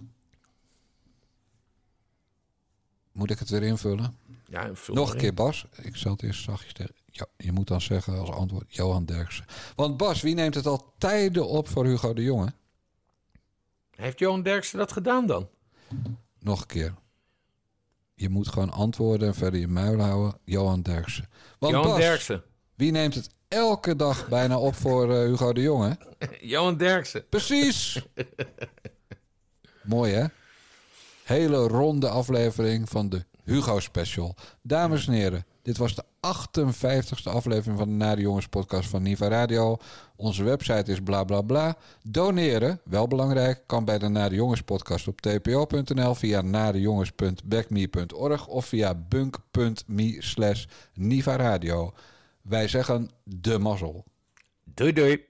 Moet ik het weer invullen? Ja, Nog een in. keer Bas. Ik zal het eerst zachtjes tegen... Ja, je moet dan zeggen als antwoord Johan Derksen. Want Bas, wie neemt het al tijden op voor Hugo de Jonge? Heeft Johan Derksen dat gedaan dan? Nog een keer. Je moet gewoon antwoorden en verder je muil houden. Johan Derksen. Want Johan Bas, Derksen. wie neemt het elke dag bijna op voor eh, Hugo de Jonge? [LAUGHS] Johan Derksen. Precies. [LAUGHS] Mooi hè? Hele ronde aflevering van de Hugo Special. Dames en heren, dit was de 58ste aflevering van de Nare Jongens podcast van Niva Radio. Onze website is bla bla bla. Doneren, wel belangrijk, kan bij de Nare Jongens podcast op tpo.nl via narejongens.backme.org of via bunk.me slash Niva Radio. Wij zeggen de mazzel. Doei doei.